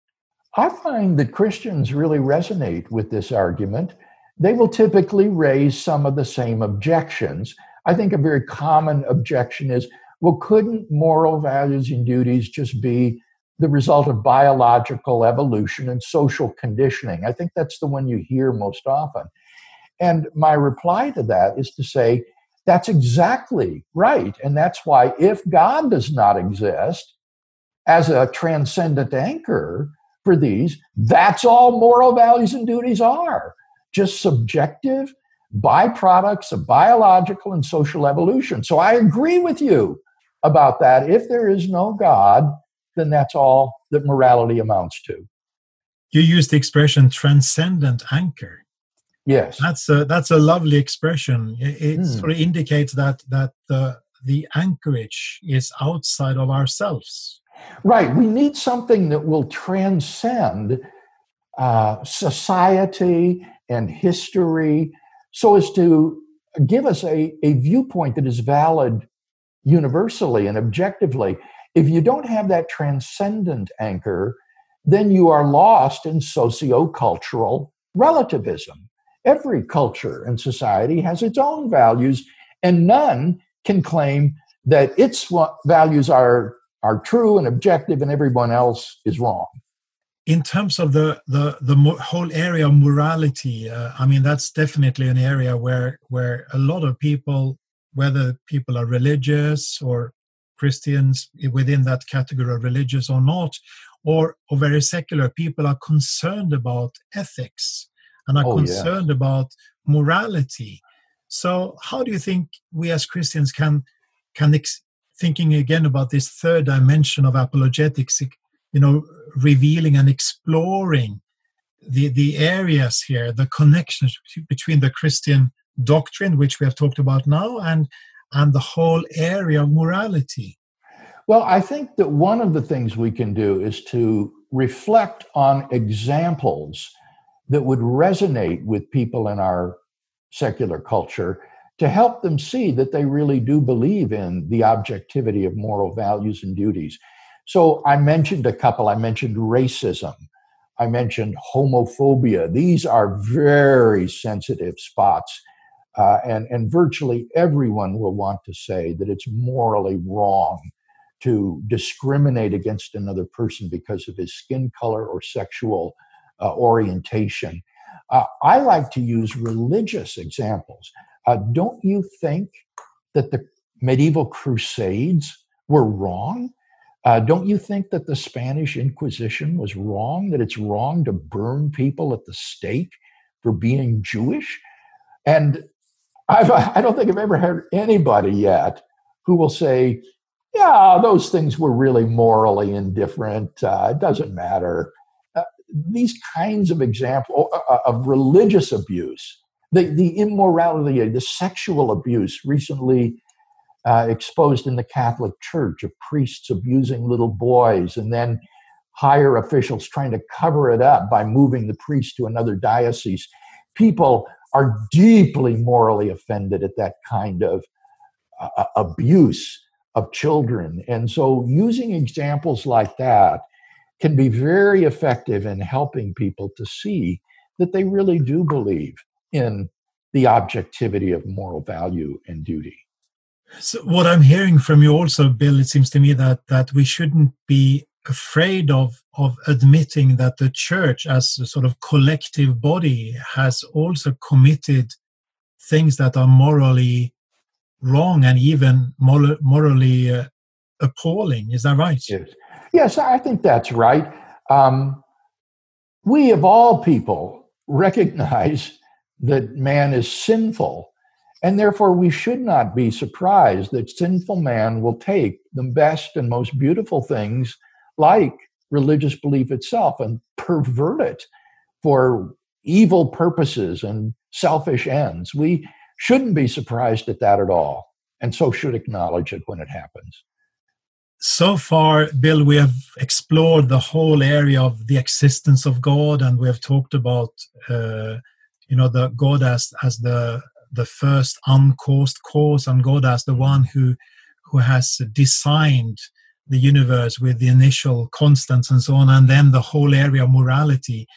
I find that Christians really resonate with this argument. They will typically raise some of the same objections. I think a very common objection is well, couldn't moral values and duties just be the result of biological evolution and social conditioning? I think that's the one you hear most often. And my reply to that is to say, that's exactly right. And that's why if God does not exist as a transcendent anchor for these, that's all moral values and duties are just subjective byproducts of biological and social evolution. So I agree with you about that. If there is no God, then that's all that morality amounts to. You use the expression transcendent anchor. Yes, that's a that's a lovely expression. It, it mm. sort of indicates that that the the anchorage is outside of ourselves. Right. We need something that will transcend uh, society and history so as to give us a, a viewpoint that is valid universally and objectively. If you don't have that transcendent anchor, then you are lost in sociocultural relativism. Every culture and society has its own values, and none can claim that its values are, are true and objective and everyone else is wrong in terms of the the the whole area of morality uh, i mean that's definitely an area where where a lot of people whether people are religious or christians within that category of religious or not or, or very secular people are concerned about ethics and are oh, concerned yeah. about morality so how do you think we as christians can can ex- thinking again about this third dimension of apologetics you know revealing and exploring the the areas here the connections between the christian doctrine which we have talked about now and and the whole area of morality. Well i think that one of the things we can do is to reflect on examples that would resonate with people in our secular culture to help them see that they really do believe in the objectivity of moral values and duties so I mentioned a couple. I mentioned racism. I mentioned homophobia. These are very sensitive spots. Uh, and, and virtually everyone will want to say that it's morally wrong to discriminate against another person because of his skin color or sexual uh, orientation. Uh, I like to use religious examples. Uh, don't you think that the medieval crusades were wrong? Uh, don't you think that the Spanish Inquisition was wrong? That it's wrong to burn people at the stake for being Jewish? And I've, I don't think I've ever heard anybody yet who will say, yeah, those things were really morally indifferent. Uh, it doesn't matter. Uh, these kinds of examples uh, uh, of religious abuse, the, the immorality, the sexual abuse recently uh, exposed in the Catholic Church of priests abusing little boys and then higher officials trying to cover it up by moving the priest to another diocese. People are deeply morally offended at that kind of uh, uh abuse of children. And so using examples like that can be very effective in helping people to see that they really do believe in the objectivity of moral value and duty. So what I'm hearing from you also, Bill, it seems to me that that we shouldn't be afraid of of admitting that the church as a sort of collective body has also committed things that are morally wrong and even morally uh, appalling. Is that right? Yes, yes I think that's right. Um, we, of all people, recognize that man is sinful, and therefore we should not be surprised that sinful man will take the best and most beautiful things, like religious belief itself, and pervert it for evil purposes and selfish ends. We shouldn't be surprised at that at all, and so should acknowledge it when it happens. So far, Bill, we have explored the whole area of the existence of God, and we have talked about, uh, you know, the God as as the the first uncaused cause, and God as the one who who has designed the universe with the initial constants and so on, and then the whole area of morality,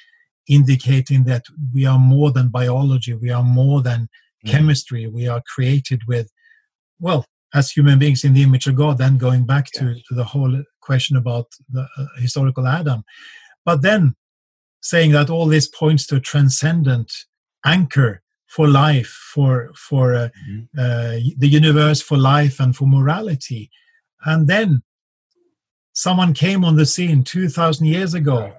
indicating that we are more than biology, we are more than mm. chemistry, we are created with, well, as human beings in the image of God, then going back to, to the whole question about the uh, historical Adam. But then saying that all this points to a transcendent anchor for life, for for uh, mm-hmm. uh, the universe, for life, and for morality. And then someone came on the scene two thousand years ago,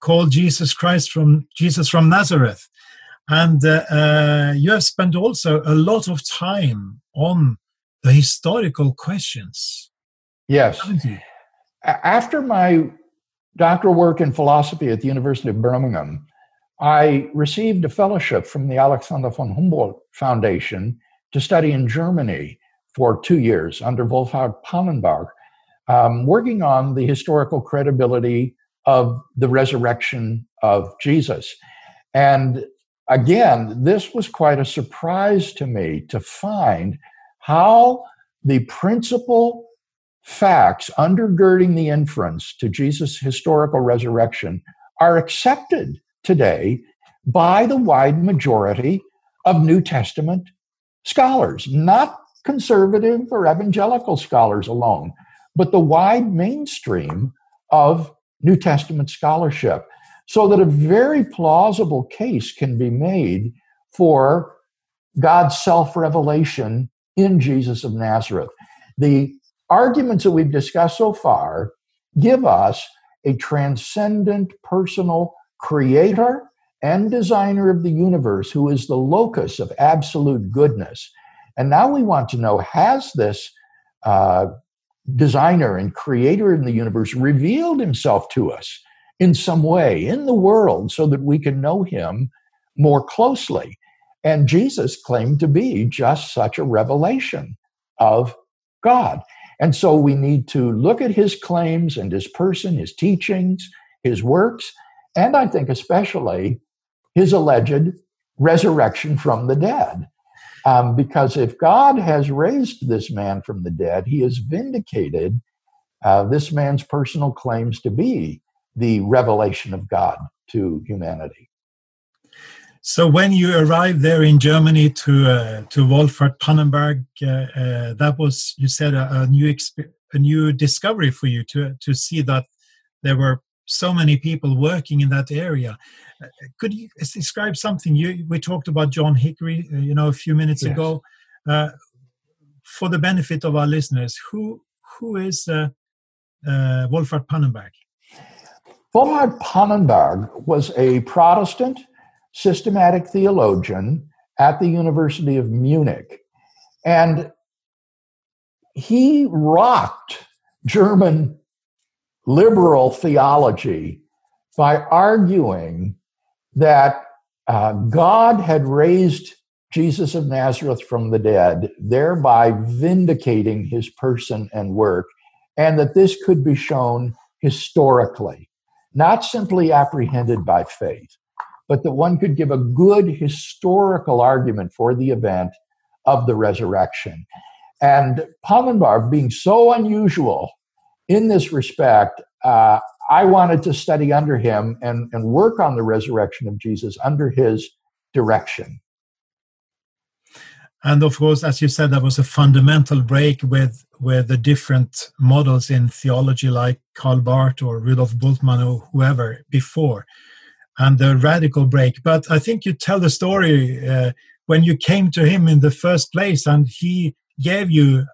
called Jesus Christ from Jesus from Nazareth, and uh, uh, you have spent also a lot of time on the historical questions. Yes. After my doctoral work in philosophy at the University of Birmingham, I received a fellowship from the Alexander von Humboldt Foundation to study in Germany for two years under Wolfhart Pannenberg, um, working on the historical credibility of the resurrection of Jesus. And again, this was quite a surprise to me to find how the principal facts undergirding the inference to Jesus' historical resurrection are accepted today by the wide majority of New Testament scholars, not conservative or evangelical scholars alone, but the wide mainstream of New Testament scholarship. So that a very plausible case can be made for God's self revelation in Jesus of Nazareth. The arguments that we've discussed so far give us a transcendent personal creator and designer of the universe who is the locus of absolute goodness. And now we want to know has this uh, designer and creator in the universe revealed himself to us in some way in the world so that we can know him more closely? And Jesus claimed to be just such a revelation of God. And so we need to look at his claims and his person, his teachings, his works, and I think especially his alleged resurrection from the dead. Um, because if God has raised this man from the dead, he has vindicated uh, this man's personal claims to be the revelation of God to humanity. So when you arrived there in Germany to uh, to Wolfhart Pannenberg, uh, uh, that was you said a, a new a new discovery for you to to see that there were so many people working in that area. Uh, could you describe something? You we talked about John Hickory, uh, you know, a few minutes yes. ago. Uh, for the benefit of our listeners, who who is Wolfhart Pannenberg? Wolfhart Pannenberg was a Protestant systematic theologian at the University of Munich. And he rocked German liberal theology by arguing that uh, God had raised Jesus of Nazareth from the dead, thereby vindicating his person and work, and that this could be shown historically, not simply apprehended by faith but that one could give a good historical argument for the event of the resurrection. And Pannenberg, being so unusual in this respect, uh, I wanted to study under him and, and work on the resurrection of Jesus under his direction. And of course, as you said, that was a fundamental break with with the different models in theology, like Karl Barth or Rudolf Bultmann or whoever before and the radical break. But I think you tell the story uh, when you came to him in the first place, and he gave you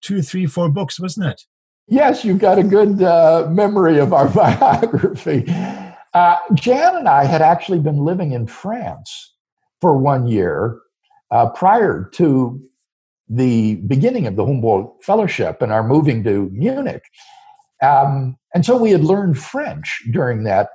two, three, four books, wasn't it? Yes, you've got a good uh, memory of our biography. Uh, Jan and I had actually been living in France for one year uh, prior to the beginning of the Humboldt Fellowship and our moving to Munich. Um, and so we had learned French during that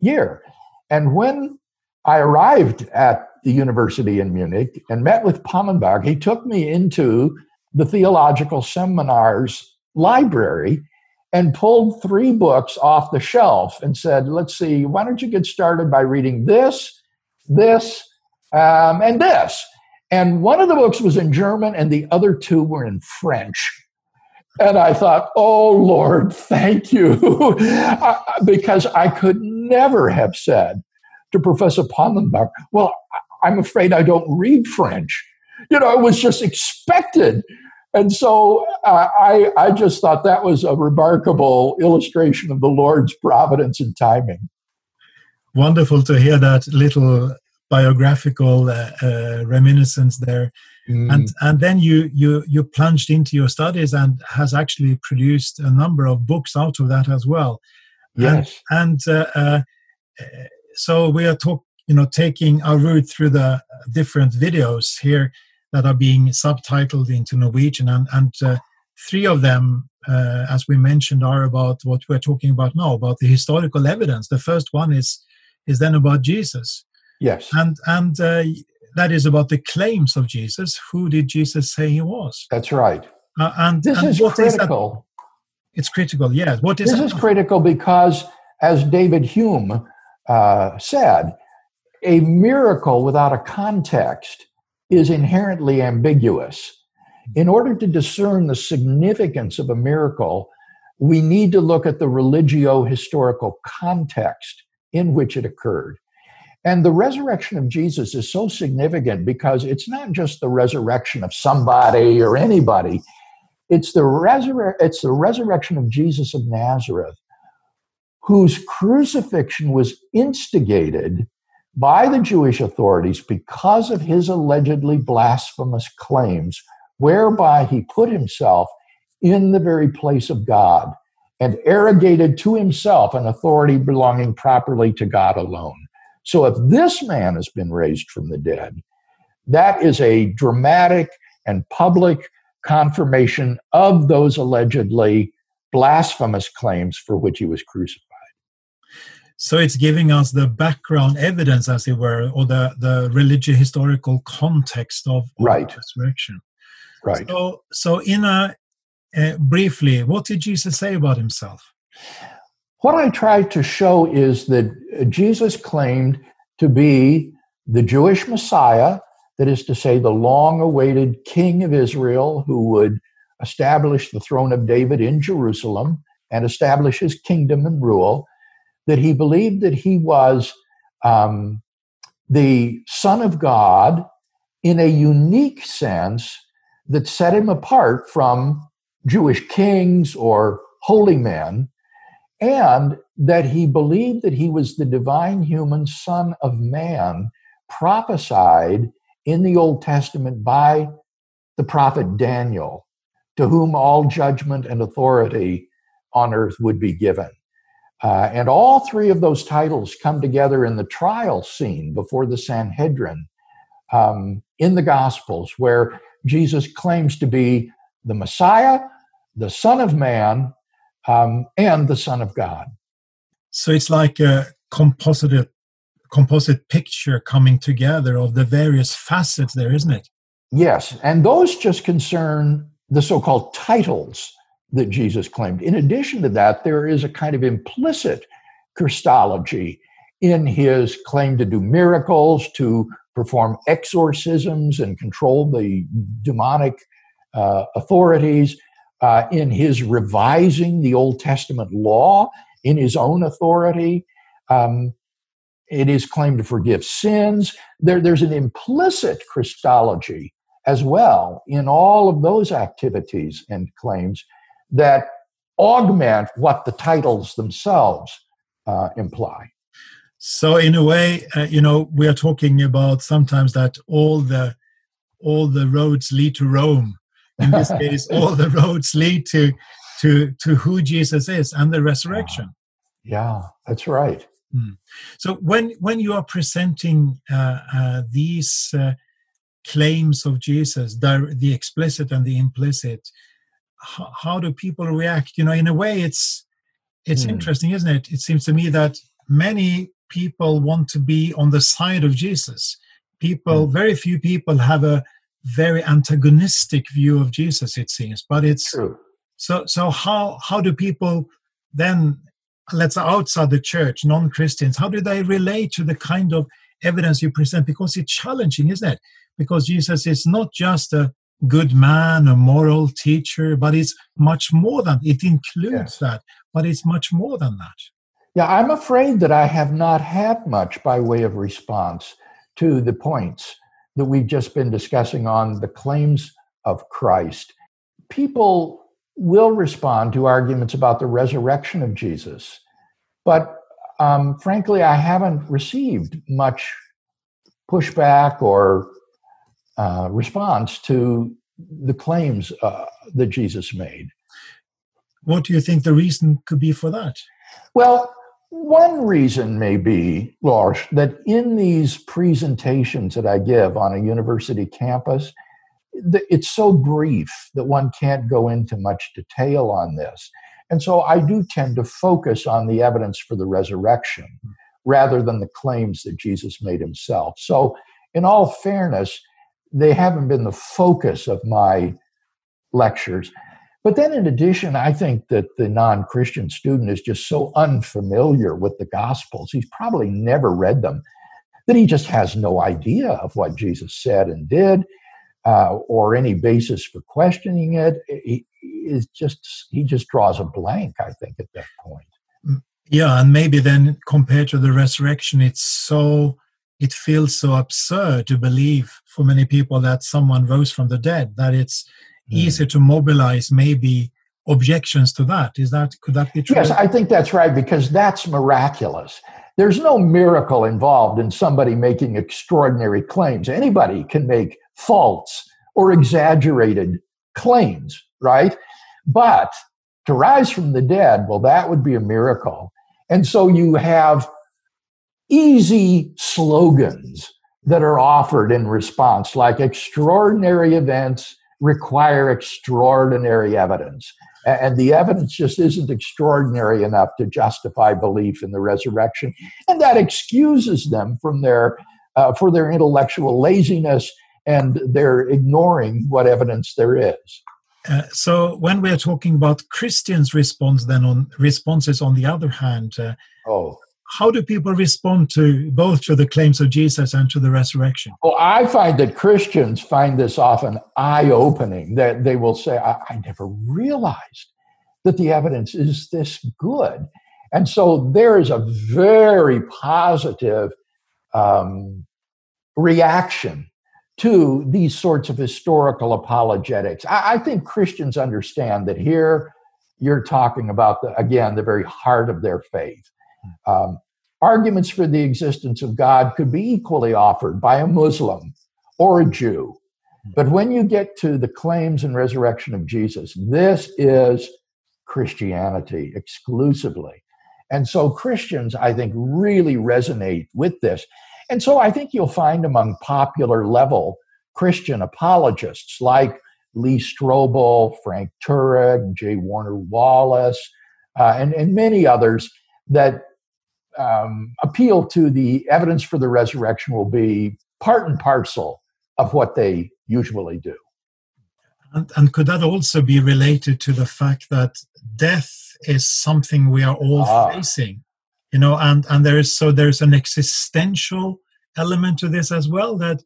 year. And when I arrived at the university in Munich and met with Pannenberg, he took me into the theological seminars library and pulled three books off the shelf and said, Let's see, why don't you get started by reading this, this, um, and this? And one of the books was in German, and the other two were in French. And I thought, oh Lord, thank you. because I could never have said to Professor Pannenberg, well, I'm afraid I don't read French. You know, it was just expected. And so uh, I, I just thought that was a remarkable illustration of the Lord's providence and timing. Wonderful to hear that little biographical uh, uh, reminiscence there. Mm. And and then you you you plunged into your studies and has actually produced a number of books out of that as well. Yes. And, and uh, uh, so we are talk you know taking our route through the different videos here that are being subtitled into Norwegian and and uh, three of them uh, as we mentioned are about what we're talking about now about the historical evidence the first one is is then about jesus Yes. And and uh, that is about the claims of Jesus. Who did Jesus say he was? That's right. Uh, and this and is critical. Is it's critical. Yes. What is this that? is critical because, as David Hume uh, said, a miracle without a context is inherently ambiguous. In order to discern the significance of a miracle, we need to look at the religio historical context in which it occurred. And the resurrection of Jesus is so significant because it's not just the resurrection of somebody or anybody. It's the, resur- it's the resurrection of Jesus of Nazareth, whose crucifixion was instigated by the Jewish authorities because of his allegedly blasphemous claims, whereby he put himself in the very place of God and arrogated to himself an authority belonging properly to God alone. So if this man has been raised from the dead, that is a dramatic and public confirmation of those allegedly blasphemous claims for which he was crucified. So it's giving us the background evidence, as it were, or the, the religious historical context of, right. resurrection. Right. So, so in a uh, briefly, what did Jesus say about himself? What I tried to show is that Jesus claimed to be the Jewish Messiah, that is to say, the long awaited King of Israel who would establish the throne of David in Jerusalem and establish his kingdom and rule, that he believed that he was um, the Son of God in a unique sense that set him apart from Jewish kings or holy men and that he believed that he was the divine human son of man prophesied in the Old Testament by the prophet Daniel, to whom all judgment and authority on earth would be given. Uh, and all three of those titles come together in the trial scene before the Sanhedrin um, in the Gospels, where Jesus claims to be the Messiah, the Son of Man, um, and the Son of God. So it's like a composite composite picture coming together of the various facets there, isn't it? Yes, and those just concern the so-called titles that Jesus claimed. In addition to that, there is a kind of implicit Christology in his claim to do miracles, to perform exorcisms and control the demonic uh, authorities, uh, in his revising the Old Testament law in his own authority. Um, it is claimed to forgive sins. There, there's an implicit Christology as well in all of those activities and claims that augment what the titles themselves uh, imply. So, in a way, uh, you know, we are talking about sometimes that all the all the roads lead to Rome, in this case, all the roads lead to to to who Jesus is and the resurrection. Yeah, that's right. Mm. So when when you are presenting uh, uh, these uh, claims of Jesus, the, the explicit and the implicit, how, how, do people react? You know, in a way, it's it's mm. interesting, isn't it? It seems to me that many people want to be on the side of Jesus. People, mm. very few people have a very antagonistic view of Jesus. It seems, but it's True. so. So how how do people then let's say outside the church, non-Christians, how do they relate to the kind of evidence you present? Because it's challenging, isn't it? Because Jesus is not just a good man, a moral teacher, but it's much more than it includes that, but it's much more than that. Yeah, I'm afraid that I have not had much by way of response to the points that we've just been discussing on the claims of Christ. People will respond to arguments about the resurrection of Jesus. But um, frankly, I haven't received much pushback or uh, response to the claims uh, that Jesus made. What do you think the reason could be for that? Well, one reason may be, Lars, that in these presentations that I give on a university campus, it's so brief that one can't go into much detail on this. And so I do tend to focus on the evidence for the resurrection rather than the claims that Jesus made himself. So, in all fairness, they haven't been the focus of my lectures. But then, in addition, I think that the non Christian student is just so unfamiliar with the Gospels. He's probably never read them, that he just has no idea of what Jesus said and did uh, or any basis for questioning it. He is just he just draws a blank. I think at that point. Mm, yeah, and maybe then compared to the resurrection, it's so it feels so absurd to believe for many people that someone rose from the dead that it's mm. easy to mobilize maybe objections to that is that could that be true yes i think that's right because that's miraculous there's no miracle involved in somebody making extraordinary claims anybody can make false or exaggerated claims, right? But to rise from the dead, well, that would be a miracle. And so you have easy slogans that are offered in response, like extraordinary events require extraordinary evidence. And the evidence just isn't extraordinary enough to justify belief in the resurrection. And that excuses them from their, uh, for their intellectual laziness and they're ignoring what evidence there is. Uh, so when we are talking about Christians' response, then on responses on the other hand, uh, oh, how do people respond to both to the claims of Jesus and to the resurrection? Well, I find that Christians find this often eye-opening. That they will say, I, I never realized that the evidence is this good," and so there is a very positive um, reaction to these sorts of historical apologetics. I, I, think Christians understand that here you're talking about, the, again, the very heart of their faith. Um, arguments for the existence of God could be equally offered by a Muslim or a Jew. But when you get to the claims and resurrection of Jesus, this is Christianity exclusively. And so Christians, I think, really resonate with this. And so I think you'll find among popular level Christian apologists like Lee Strobel, Frank Turek, J. Warner Wallace, uh, and, and many others that um, appeal to the evidence for the resurrection will be part and parcel of what they usually do. And, and, could that also be related to the fact that death is something we are all ah. facing? you know and and there is so there's an existential element to this as well that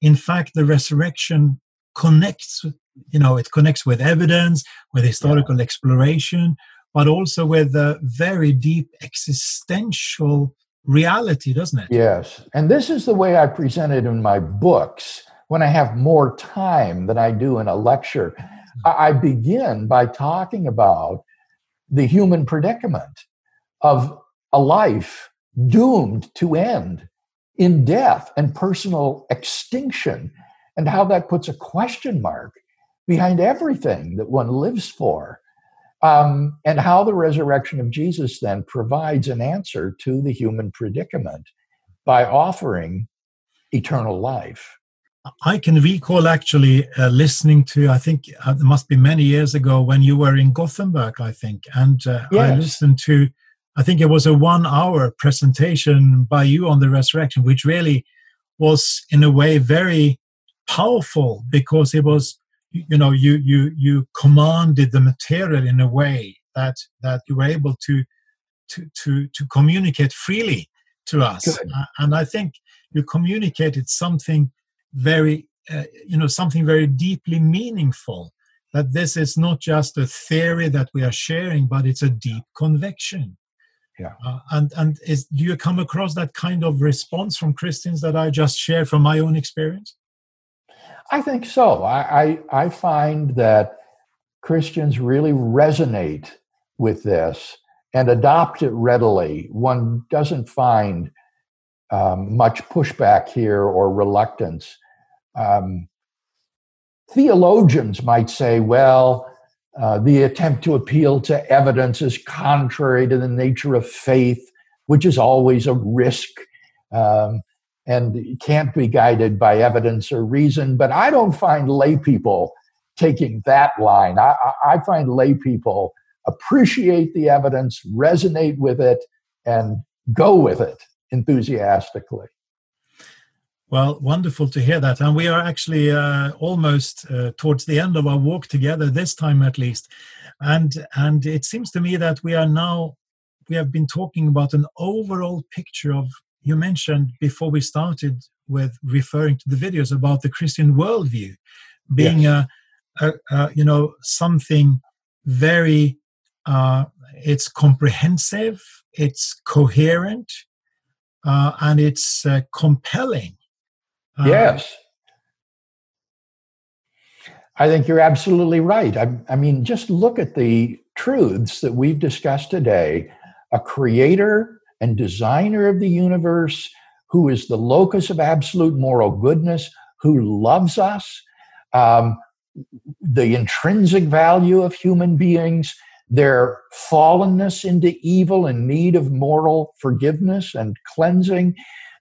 in fact the resurrection connects you know it connects with evidence with historical yeah. exploration but also with a very deep existential reality doesn't it? Yes. And this is the way i present it in my books. When i have more time than i do in a lecture i begin by talking about the human predicament of a life doomed to end in death and personal extinction, and how that puts a question mark behind everything that one lives for. Um, and how the resurrection of Jesus then provides an answer to the human predicament by offering eternal life. I can recall actually uh, listening to, I think uh, it must be many years ago when you were in Gothenburg, I think. And uh, yes. I listened to, I think it was a one hour presentation by you on the resurrection, which really was in a way very powerful because it was, you know, you, you, you commanded the material in a way that, that you were able to, to, to, to communicate freely to us. and I think you communicated something very uh, you know something very deeply meaningful that this is not just a theory that we are sharing but it's a deep conviction. Yeah. Uh, and and is do you come across that kind of response from christians that i just shared from my own experience i think so. I i, I find that christians really resonate with this and adopt it readily. One doesn't find um, much pushback here or reluctance. Um, theologians might say, well, uh, the attempt to appeal to evidence is contrary to the nature of faith, which is always a risk. Um, and can't be guided by evidence or reason. But I don't find lay people taking that line. I, I find lay people appreciate the evidence, resonate with it, and go with it enthusiastically. Well, wonderful to hear that. And we are actually uh, almost uh, towards the end of our walk together, this time at least. And, and it seems to me that we are now, we have been talking about an overall picture of, you mentioned before we started with referring to the videos about the Christian worldview being yes. a, a, a, you know, something very, uh, it's comprehensive, it's coherent, uh, and it's uh, compelling. Uh, yes. I think you're absolutely right. I, I, mean, just look at the truths that we've discussed today. A creator and designer of the universe who is the locus of absolute moral goodness, who loves us, um, the intrinsic value of human beings, their fallenness into evil and need of moral forgiveness and cleansing,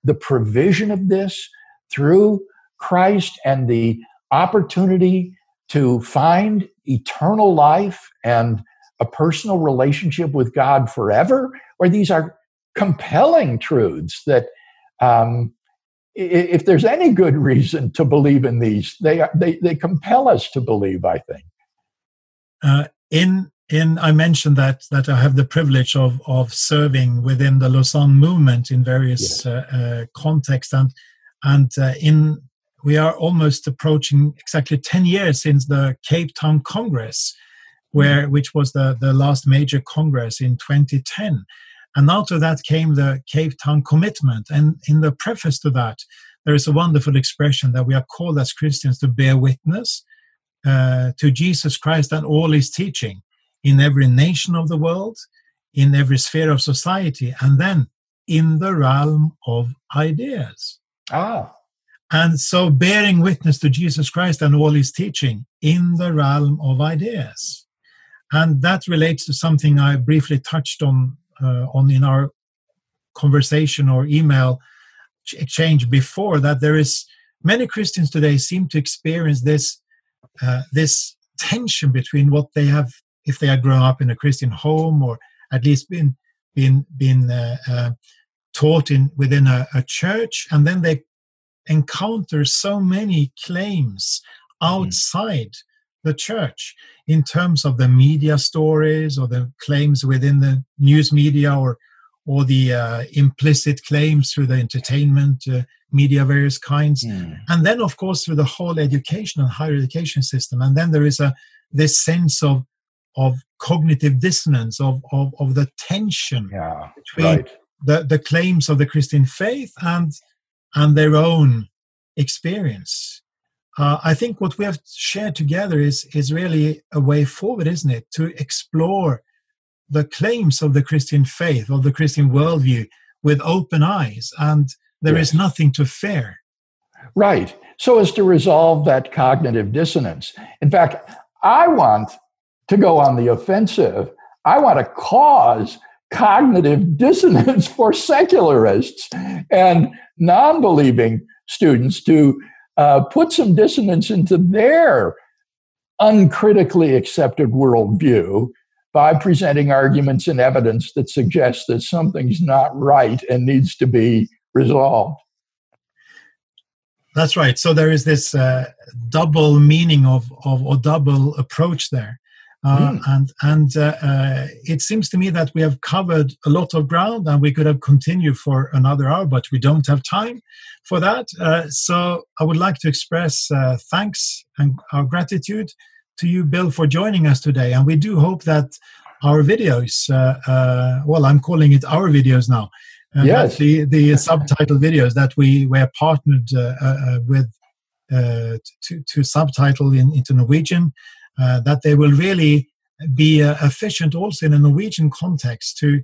the provision of this through Christ and the opportunity to find eternal life and a personal relationship with God forever, or these are compelling truths that um, if there's any good reason to believe in these, they, they, they compel us to believe, I think. Uh, in in I mentioned that that I have the privilege of of serving within the Lausanne movement in various uh, uh, contexts, and and uh, in we are almost approaching exactly ten years since the Cape Town Congress, where mm-hmm. which was the the last major congress in 2010, and out of that came the Cape Town Commitment, and in the preface to that, there is a wonderful expression that we are called as Christians to bear witness. Uh, to Jesus Christ and all his teaching in every nation of the world, in every sphere of society, and then in the realm of ideas. Ah. And so bearing witness to Jesus Christ and all his teaching in the realm of ideas. And that relates to something I briefly touched on uh, on in our conversation or email exchange before that there is many Christians today seem to experience this uh, this tension between what they have if they had grown up in a Christian home or at least been been been uh, uh, taught in within a, a, church, and then they encounter so many claims mm-hmm. outside mm. The church in terms of the media stories or the claims within the news media or or the uh, implicit claims through the entertainment uh, media various kinds mm. and then of course through the whole education and higher education system and then there is a this sense of of cognitive dissonance, of, of, of the tension yeah, between right. the, the claims of the Christian faith and, and their own experience. Uh, I think what we have shared together is, is really a way forward, isn't it? To explore the claims of the Christian faith, of the Christian worldview with open eyes, and there yes. is nothing to fear. Right. So as to resolve that cognitive dissonance. In fact, I want to go on the offensive. I want to cause cognitive dissonance for secularists and non believing students to uh, put some dissonance into their uncritically accepted worldview by presenting arguments and evidence that suggest that something's not right and needs to be resolved. That's right. So there is this uh, double meaning of, of or double approach there. Uh, mm. And and uh, uh, it seems to me that we have covered a lot of ground, and we could have continued for another hour, but we don't have time for that. Uh, so I would like to express uh, thanks and our gratitude to you, Bill, for joining us today. And we do hope that our videos, well, I'm calling it our videos now, yes. the the subtitle videos that we were partnered with to to subtitle in, into Norwegian. Uh, that they will really be uh, efficient also in a Norwegian context to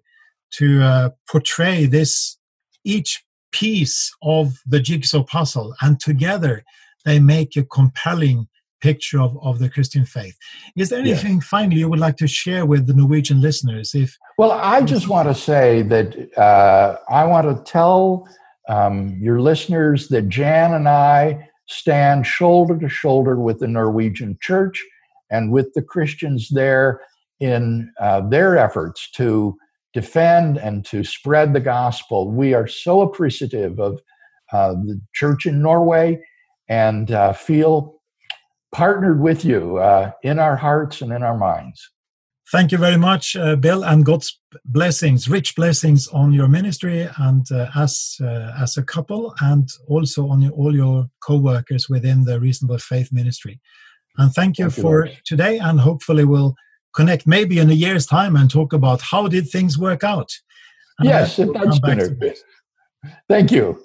to uh, portray this each piece of the jigsaw puzzle, and together they make a compelling picture of, of the Christian faith. Is there anything yes. finally you would like to share with the Norwegian listeners? If well, I just want to say that uh, I want to tell um, your listeners that Jan and I stand shoulder to shoulder with the Norwegian Church and with the Christians there in uh, their efforts to defend and to spread the gospel. We are so appreciative of uh, the church in Norway and uh, feel partnered with you uh, in our hearts and in our minds. Thank you very much, uh, Bill, and God's blessings, rich blessings on your ministry and as uh, as a couple, and also on your, all your co-workers within the Reasonable Faith Ministry. And thank you thank for you today. And hopefully we'll connect maybe in a year's time and talk about how did things work out. And yes, that's been a bit. Thank you.